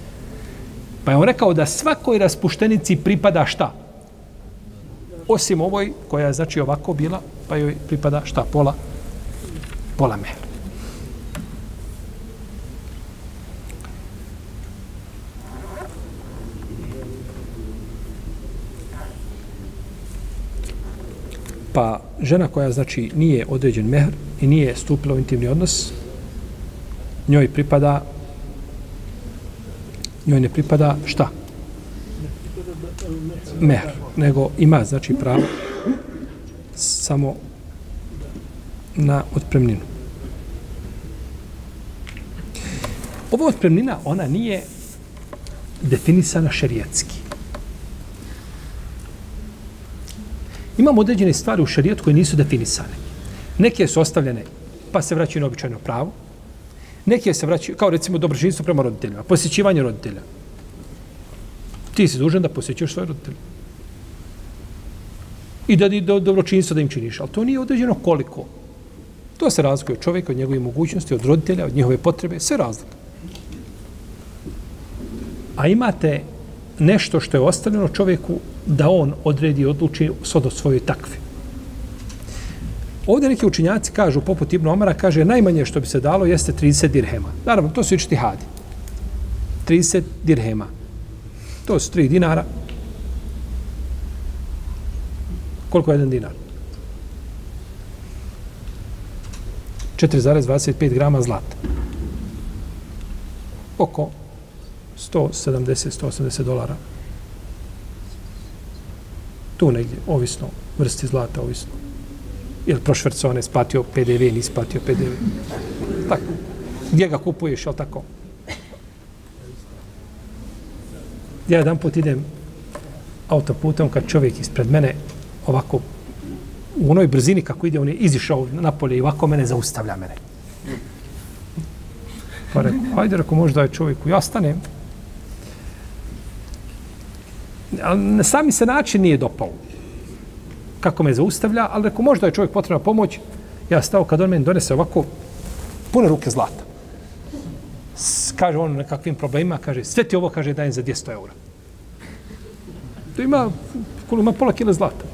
Speaker 1: Pa je on rekao da svakoj raspuštenici pripada šta? Osim ovoj koja je znači ovako bila, pa joj pripada šta? Pola, pola mehra. Pa žena koja znači nije određen mehr i nije stupila u intimni odnos, njoj pripada njoj ne pripada šta? Mehr. Nego ima znači pravo samo na otpremninu. Ova otpremnina, ona nije definisana šerijetski. Imamo određene stvari u šarijetu koje nisu definisane. Neke su ostavljene, pa se vraćaju na običajno pravo. Neke se vraćaju, kao recimo dobročinstvo prema roditeljima, posjećivanje roditelja. Ti si dužan da posjećuješ svoje roditelje. I da do, dobročinstvo da im činiš. Ali to nije određeno koliko. To se razlikuje od čovjeka, od njegove mogućnosti, od roditelja, od njihove potrebe, sve razlika. A imate nešto što je ostavljeno čovjeku da on odredi i odluči sod o svojoj takvi. Ovdje neki učinjaci kažu, poput Ibn Omara, kaže najmanje što bi se dalo jeste 30 dirhema. Naravno, to su ičiti hadi. 30 dirhema. To su 3 dinara. Koliko je jedan dinar? 4,25 grama zlata. Oko 170-180 dolara. Tu negdje, ovisno, vrsti zlata, ovisno. Ili prošvercovane, splatio PDV, nisi splatio PDV. Tako. Gdje ga kupuješ, jel tako? Ja jedan put idem autoputom kad čovjek ispred mene ovako u onoj brzini kako ide, on je izišao napolje i ovako mene zaustavlja mene. Pa rekao, hajde, rekao, možda je čovjeku, ja stanem. Na sami se način nije dopao. Kako me zaustavlja, ali rekao, možda je čovjek potrebna pomoć. Ja stao kad on meni donese ovako pune ruke zlata. S, kaže on nekakvim problemima, kaže, sve ti ovo, kaže, dajem za 200 eura. To ima, koliko ima pola kila zlata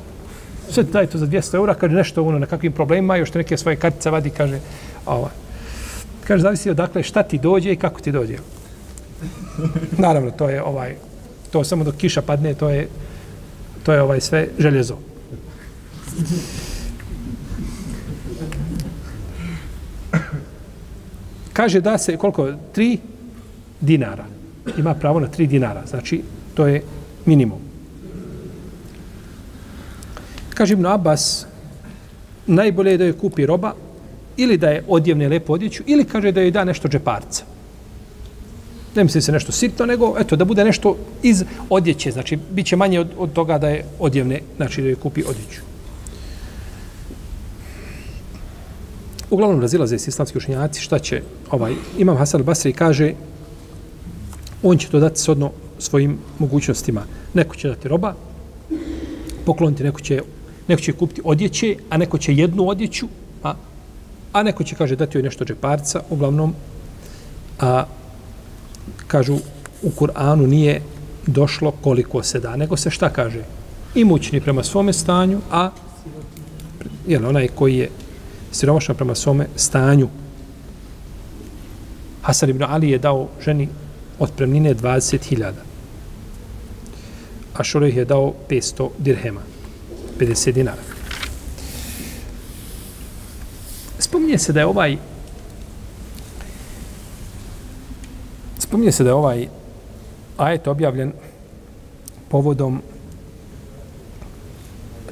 Speaker 1: sve daj to za 200 eura, kaže nešto ono na kakvim problemima, još te neke svoje kartice vadi, kaže, ova. Kaže, zavisi odakle šta ti dođe i kako ti dođe. Naravno, to je ovaj, to samo dok kiša padne, to je, to je ovaj sve željezo. Kaže da se, koliko? Tri dinara. Ima pravo na tri dinara. Znači, to je minimum kaže Ibn Abbas, najbolje je da je kupi roba, ili da je odjevne lepo odjeću, ili kaže da je da nešto džeparca. Ne misli se nešto sitno, nego eto, da bude nešto iz odjeće. Znači, bit će manje od, od toga da je odjevne, znači da je kupi odjeću. Uglavnom razilaze se islamski učenjaci, šta će ovaj, Imam Hasan Basri kaže, on će to dati sodno svojim mogućnostima. Neko će dati roba, pokloniti, neko će neko će kupiti odjeće, a neko će jednu odjeću, a, a neko će, kaže, dati joj nešto džeparca, uglavnom, a, kažu, u Kur'anu nije došlo koliko se da, nego se šta kaže? Imućni prema svome stanju, a jel, onaj koji je siromašan prema svome stanju. Hasan ibn Ali je dao ženi otpremnine 20.000. A Šureh je dao 500 dirhema. 50 dinara. Spominje se da je ovaj spominje se da je ovaj ajet objavljen povodom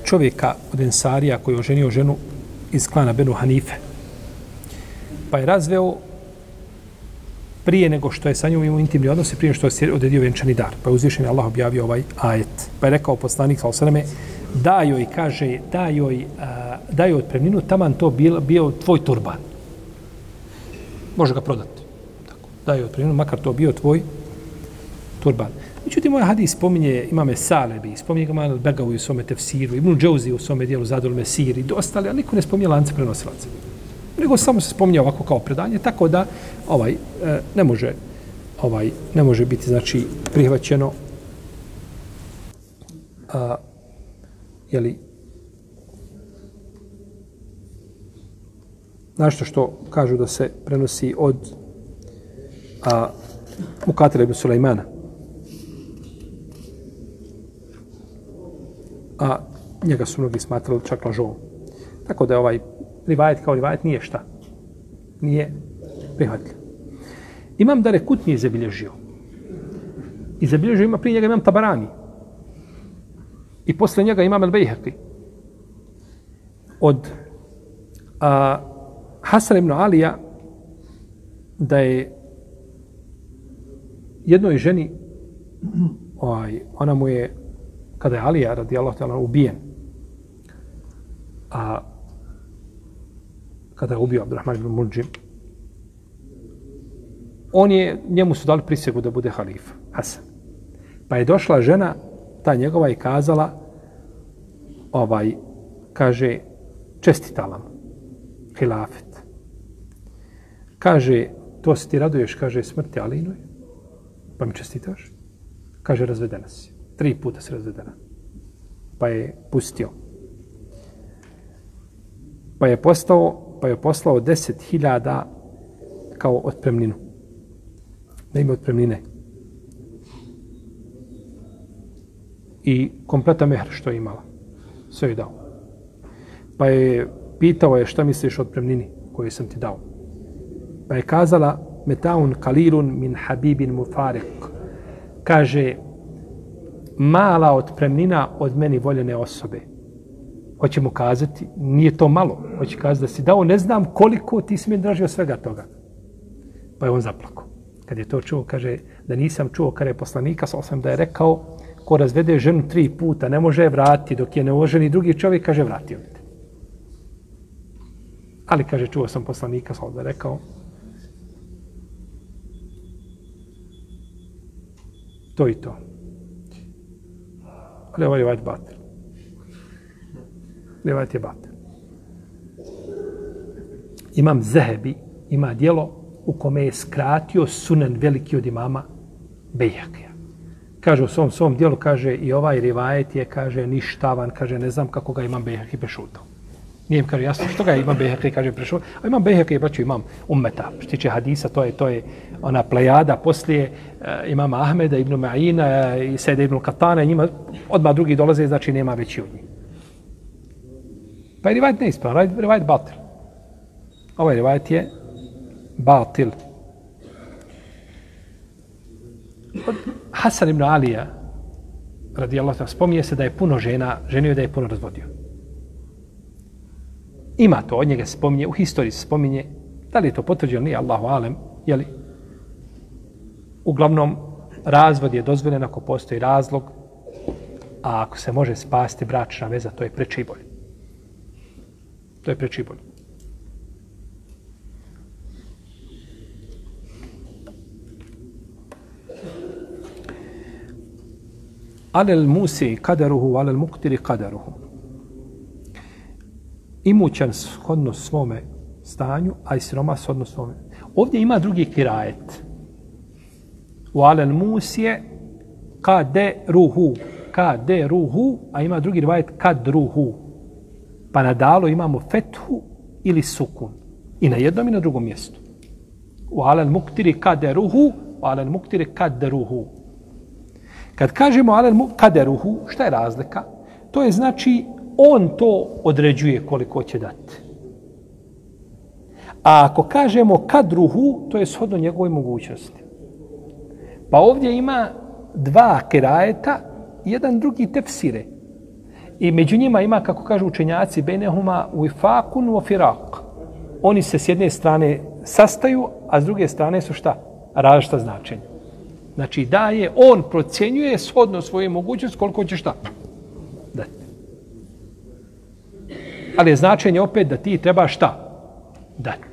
Speaker 1: čovjeka od Ensarija koji je oženio ženu iz klana Benu Hanife. Pa je razveo prije nego što je sa njom imao intimni odnos i prije što je odredio venčani dar. Pa je uzvišen Allah objavio ovaj ajet. Pa je rekao poslanik sa osrame, da joj, kaže, da joj, a, da joj otpremninu, taman to bio, bio tvoj turban. Može ga prodati. Tako. Da otpremninu, makar to bio tvoj turban. Međutim, moj hadis spominje imame Salebi, spominje ga Manal Begavu u svome tefsiru, Ibn Džouzi u svome dijelu Zadol Mesiri, i ostali, ali niko ne spominje lance prenosilaca. Nego samo se spominje ovako kao predanje, tako da ovaj e, ne može ovaj ne može biti znači prihvaćeno a, jeli, nešto što kažu da se prenosi od a, Mukatila ibn Sulejmana. A njega su mnogi smatrali čak lažovom. Tako da je ovaj rivajet kao rivajet nije šta. Nije prihvatljiv. Imam da rekut nije zabilježio. I zabilježio ima prije njega imam tabarani. I posle njega imam El Bejheqi. Od a, Hasan ibn Alija da je jednoj ženi ovaj, ona mu je kada je Alija radi Allah ubijen a kada je ubio Abdurrahman ibn Mulđim on je, njemu su dali prisegu da bude halif Hasan. Pa je došla žena ta njegova i kazala ovaj kaže čestitalam hilafet kaže to se ti raduješ kaže smrti Alinoj pa mi čestitaš kaže razvedena si tri puta se razvedena pa je pustio pa je postao pa je poslao deset hiljada kao otpremninu da ima otpremnine i kompleta mehr što je imala. Sve je dao. Pa je pitao je šta misliš o otpremnini koju sam ti dao. Pa je kazala metaun kalilun min habibin mufarik. Kaže, mala otpremnina od meni voljene osobe. Hoće mu kazati, nije to malo. Hoće kazati da si dao, ne znam koliko ti si mi dražio svega toga. Pa je on zaplako. Kad je to čuo, kaže, da nisam čuo kada je poslanika, sa osam da je rekao, ko razvede ženu tri puta, ne može je vratiti, dok je ne oženi drugi čovjek, kaže, vratio te. Ali, kaže, čuo sam poslanika, sa da je rekao, to i to. Ali ovaj je vajt batel. Rivajt je batel. Imam Zehebi, ima dijelo u kome je skratio sunen veliki od imama Bejakija. Kaže u svom svom dijelu, kaže i ovaj rivajet je, kaže, ništavan, kaže, ne znam kako ga imam Bejaki prešutao. Nije im kaže jasno što ga imam Bejaki kaže prešutao. A imam Bejaki je braćo imam ummeta. Što tiče hadisa, to je to je ona plejada poslije e, imama Ahmeda ibn Ma'ina e, i Sede ibn Katana, njima odmah drugi dolaze, znači nema veći od njih. Pa je rivajt neispravan, rivajt batil. Ovaj rivajt je batil. Od Hasan ibn Alija, radijallahu ta'ala, spominje se da je puno žena, ženio da je puno razvodio. Ima to, od njega spominje, u historiji se spominje, da li je to potvrđeno, nije Allahu alem, jeli? Uglavnom, razvod je dozvoljen ako postoji razlog, a ako se može spasti bračna veza, to je preči bolje. To je preči bolje. alel musi kaderuhu, alel muktiri kaderuhu. Imućan shodno svome stanju, a i siroma shodno svome. Ovdje ima drugi kirajet. U alel musije kaderuhu. Kaderuhu, a ima drugi rivajet kadruhu. Pa na dalo imamo fethu ili sukun. I na jednom i na drugom mjestu. U alel muktiri kaderuhu, u alel muktiri kaderuhu. Kad kažemo alel mu kaderuhu, šta je razlika? To je znači on to određuje koliko će dati. A ako kažemo kadruhu, to je shodno njegovoj mogućnosti. Pa ovdje ima dva kerajeta, jedan drugi tefsire. I među njima ima, kako kažu učenjaci, benehuma u ifakun u firak. Oni se s jedne strane sastaju, a s druge strane su šta? Različita značenja. Znači daje, on procjenjuje shodno svoje mogućnosti koliko će šta dati. Ali je značenje opet da ti treba šta dati.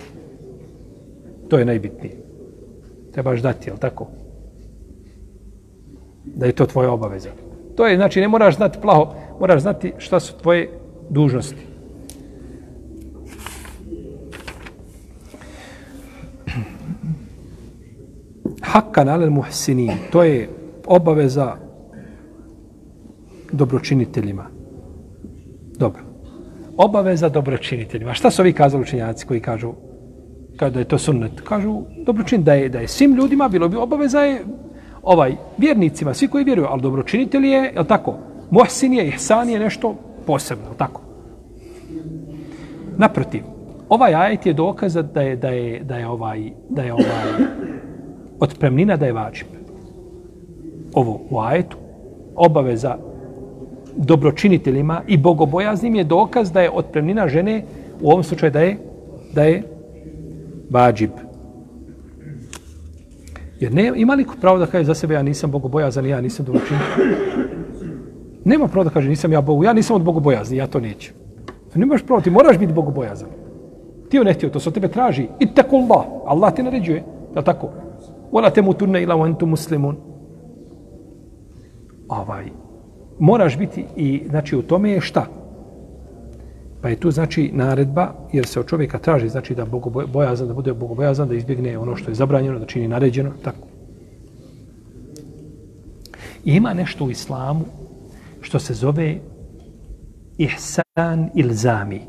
Speaker 1: To je najbitnije. Trebaš dati, jel tako? Da je to tvoja obaveza. To je, znači, ne moraš znati plaho, moraš znati šta su tvoje dužnosti. hakkan alel muhsinin, to je obaveza dobročiniteljima. Dobro. Obaveza dobročiniteljima. Šta su ovi kazali učenjaci koji kažu kada je to sunnet? Kažu dobročin da je, da je svim ljudima bilo bi obaveza je ovaj vjernicima, svi koji vjeruju, ali dobročinitelj je, je tako? Muhsin je, ihsan je nešto posebno, je tako? Naprotiv, ovaj ajet je dokaz da je, da je, da je ovaj, da je ovaj, otpremnina da je vađib. Ovo u ajetu, obaveza dobročiniteljima i bogobojaznim je dokaz da je otpremnina žene u ovom slučaju da je da je vađib. Jer ne, ima li pravo da kaže za sebe ja nisam bogobojazan ja nisam dobročinitelj? Nema pravo da kaže nisam ja Bogu, ja nisam od bogobojazni, ja to neću. Nemaš pravo, ti moraš biti bogobojazan. Ti ne htio, to se od tebe traži. I tako Allah, Allah ti naređuje. Je tako? Wala temutunna ila wa antum muslimun. Ovaj moraš biti i znači u tome je šta? Pa je tu znači naredba jer se od čovjeka traži znači da bogobojazan da bude bogobojazan da izbjegne ono što je zabranjeno da čini naređeno tako. I ima nešto u islamu što se zove ihsan ilzami.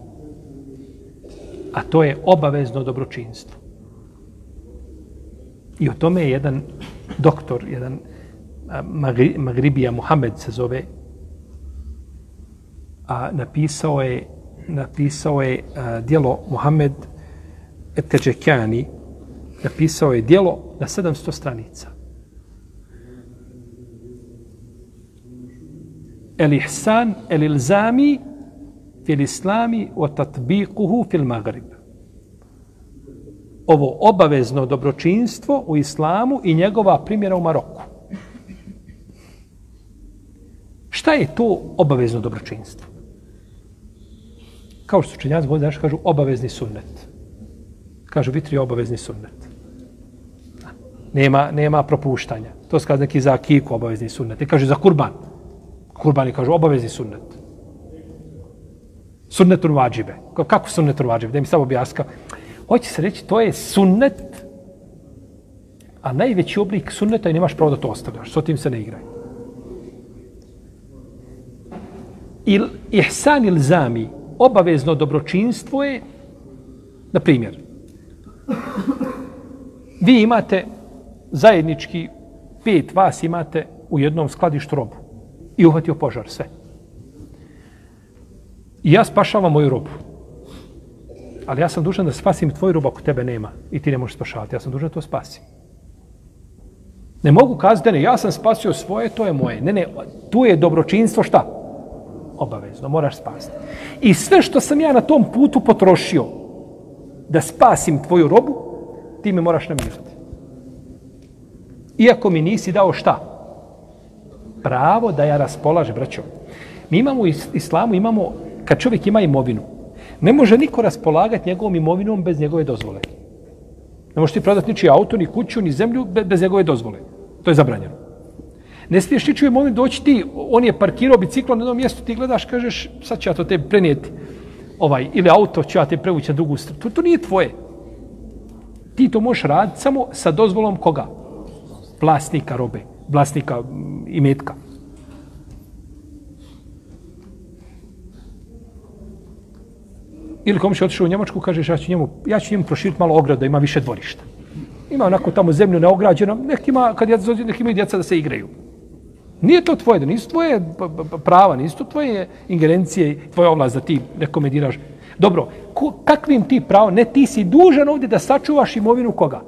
Speaker 1: A to je obavezno dobročinstvo. I o tome je jedan doktor, jedan Magribija Muhammed se zove, a, napisao je napisao je a, dijelo Muhammed Eteđekjani, napisao je dijelo na 700 stranica. El ihsan el ilzami fil islami o tatbiquhu fil magrib. Ovo obavezno dobročinstvo u islamu i njegova primjera u Maroku. Šta je to obavezno dobročinstvo? Kao što su činjaci govori, znaš, kažu obavezni sunnet. Kažu, vitri obavezni sunnet. Nema, nema propuštanja. To kaže neki za kiku obavezni sunnet. I kaže za kurban. Kurbani kažu obavezni sunnet. Sunnetul vađibe. Kako sunnetul vađibe? Da mi samo objaska. Hoće se reći, to je sunnet, a najveći oblik sunneta i nemaš pravo da to ostavljaš. S tim se ne igraj. Il, ihsan il zami, obavezno dobročinstvo je, na primjer, vi imate zajednički, pet vas imate u jednom skladištu robu i uhvatio požar, sve. I ja spašavam moju robu. Ali ja sam dužan da spasim tvoju robu ako tebe nema i ti ne možeš spašavati. Ja sam dužan da to spasim. Ne mogu kazati, ne, ja sam spasio svoje, to je moje. Ne, ne, tu je dobročinstvo šta? Obavezno, moraš spasiti. I sve što sam ja na tom putu potrošio da spasim tvoju robu, ti me moraš namirati. Iako mi nisi dao šta? Pravo da ja raspolažem, braćo. Mi imamo u islamu, imamo, kad čovjek ima imovinu, ne može niko raspolagati njegovom imovinom bez njegove dozvole. Ne možeš ti prodati ničiji auto, ni kuću, ni zemlju bez njegove dozvole. To je zabranjeno. Ne smiješ ničiju imovinu doći ti, on je parkirao biciklo na jednom mjestu, ti gledaš, kažeš, sad ću ja to te prenijeti. Ovaj, ili auto ću ja te prevući na drugu stranu. To, to nije tvoje. Ti to možeš raditi samo sa dozvolom koga? Vlasnika robe, vlasnika imetka. Ili komuš otišao u Njemačku, kažeš ja ću njemu, ja ću njemu proširiti malo ograda, ima više dvorišta. Ima onako tamo zemlju neograđeno, nek ima, kad ja zozim, nek imaju djeca da se igraju. Nije to tvoje, da nisu tvoje prava, nisu to tvoje ingerencije, tvoje ovlast da ti nekome diraš. Dobro, ko, kakvim ti pravo? Ne, ti si dužan ovdje da sačuvaš imovinu koga?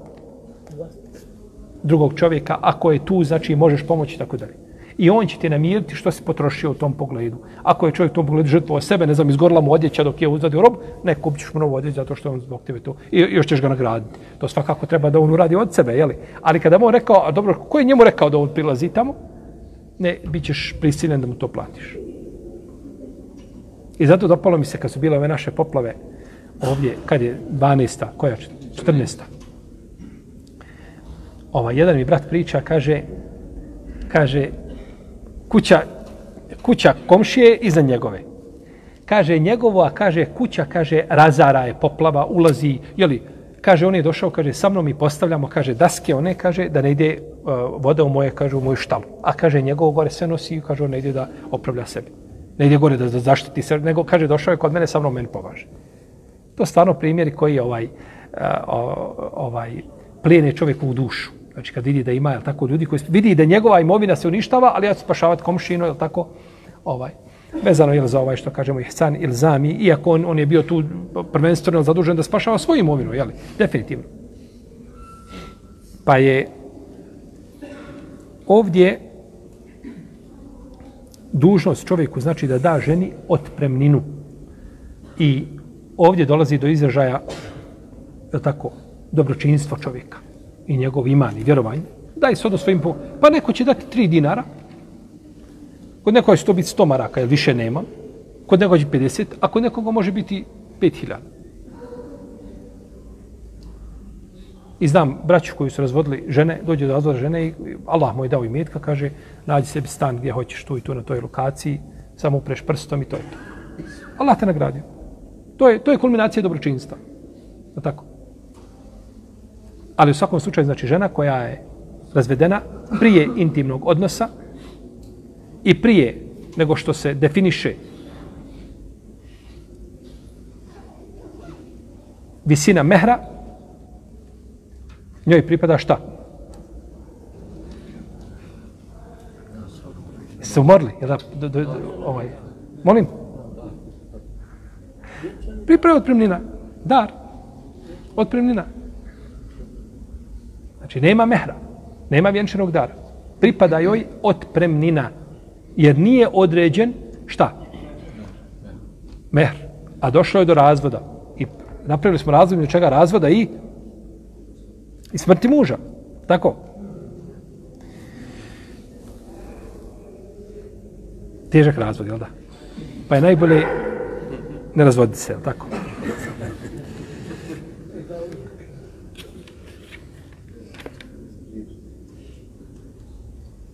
Speaker 1: Drugog čovjeka, ako je tu, znači možeš pomoći tako dalje. I on će ti namiriti što si potrošio u tom pogledu. Ako je čovjek u tom pogledu žrtvo sebe, ne znam, izgorla mu odjeća dok je uzvadio rob, ne, kupit ćeš mu novu odjeću zato što on zbog tebe to. I još ćeš ga nagraditi. To svakako treba da on uradi od sebe, jeli? Ali kada mu on rekao, a dobro, ko je njemu rekao da on prilazi tamo? Ne, bit ćeš prisiljen da mu to platiš. I zato dopalo mi se kad su bile ove naše poplave ovdje, kad je 12. koja 14. Ova, jedan mi brat priča, kaže, kaže, kuća, kuća komšije iza njegove. Kaže njegovo, a kaže kuća, kaže razara je, poplava, ulazi, jeli, kaže on je došao, kaže sa mnom i postavljamo, kaže daske, one kaže da ne ide E, voda u moje, kaže u moju štalu. A kaže njegovo gore sve nosi, i kaže on ne ide da opravlja sebi. Ne ide gore da, da zaštiti sebe, nego kaže došao je kod mene, sa mnom meni považe. To stvarno primjeri koji je ovaj, e, ovaj plijene čovjeku u dušu. Znači kad vidi da ima jel tako ljudi koji vidi da njegova imovina se uništava, ali ja ću spašavati komšinu, jel tako? Ovaj vezano je za ovaj što kažemo ihsan ili zami, iako on, on je bio tu prvenstveno zadužen da spašava svoju imovinu, je li? Definitivno. Pa je ovdje dužnost čovjeku znači da da ženi otpremninu. I ovdje dolazi do izražaja je tako, dobročinstvo čovjeka i njegov iman i vjerovanje. Daj se odnos svojim po... Pa neko će dati tri dinara. Kod nekoga će to biti sto maraka, jer više nema. Kod nekoga će 50, a kod nekoga može biti 5000. I znam braću koji su razvodili žene, dođe do razvoda žene i Allah mu je dao imetka, kaže, nađi sebi stan gdje hoćeš tu i tu na toj lokaciji, samo upreš prstom i to je to. Allah te nagradio. To je, to je kulminacija dobročinstva. Da tako? Ali u svakom slučaju, znači žena koja je razvedena prije intimnog odnosa i prije nego što se definiše visina mehra, njoj pripada šta? Se umorli? Da, do, do, do, ovaj. Molim? Priprava otpremnina. Dar. Otpremnina. Znači, nema mehra. Nema vjenčanog dara. Pripada joj otpremnina. Jer nije određen šta? Mehr. A došlo je do razvoda. I napravili smo razvod od čega razvoda i i smrti muža. Tako? Težak razvod, jel da? Pa je najbolje ne razvoditi se, jel tako?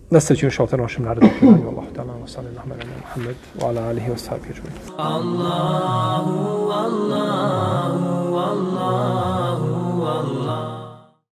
Speaker 1: Nastavit ću inšalta našem narodu. Allah ta'ala, wa salli Allahuma ala Muhammed, wa ala alihi wa sahbihi.
Speaker 3: Allahu, Allahu, Allahu.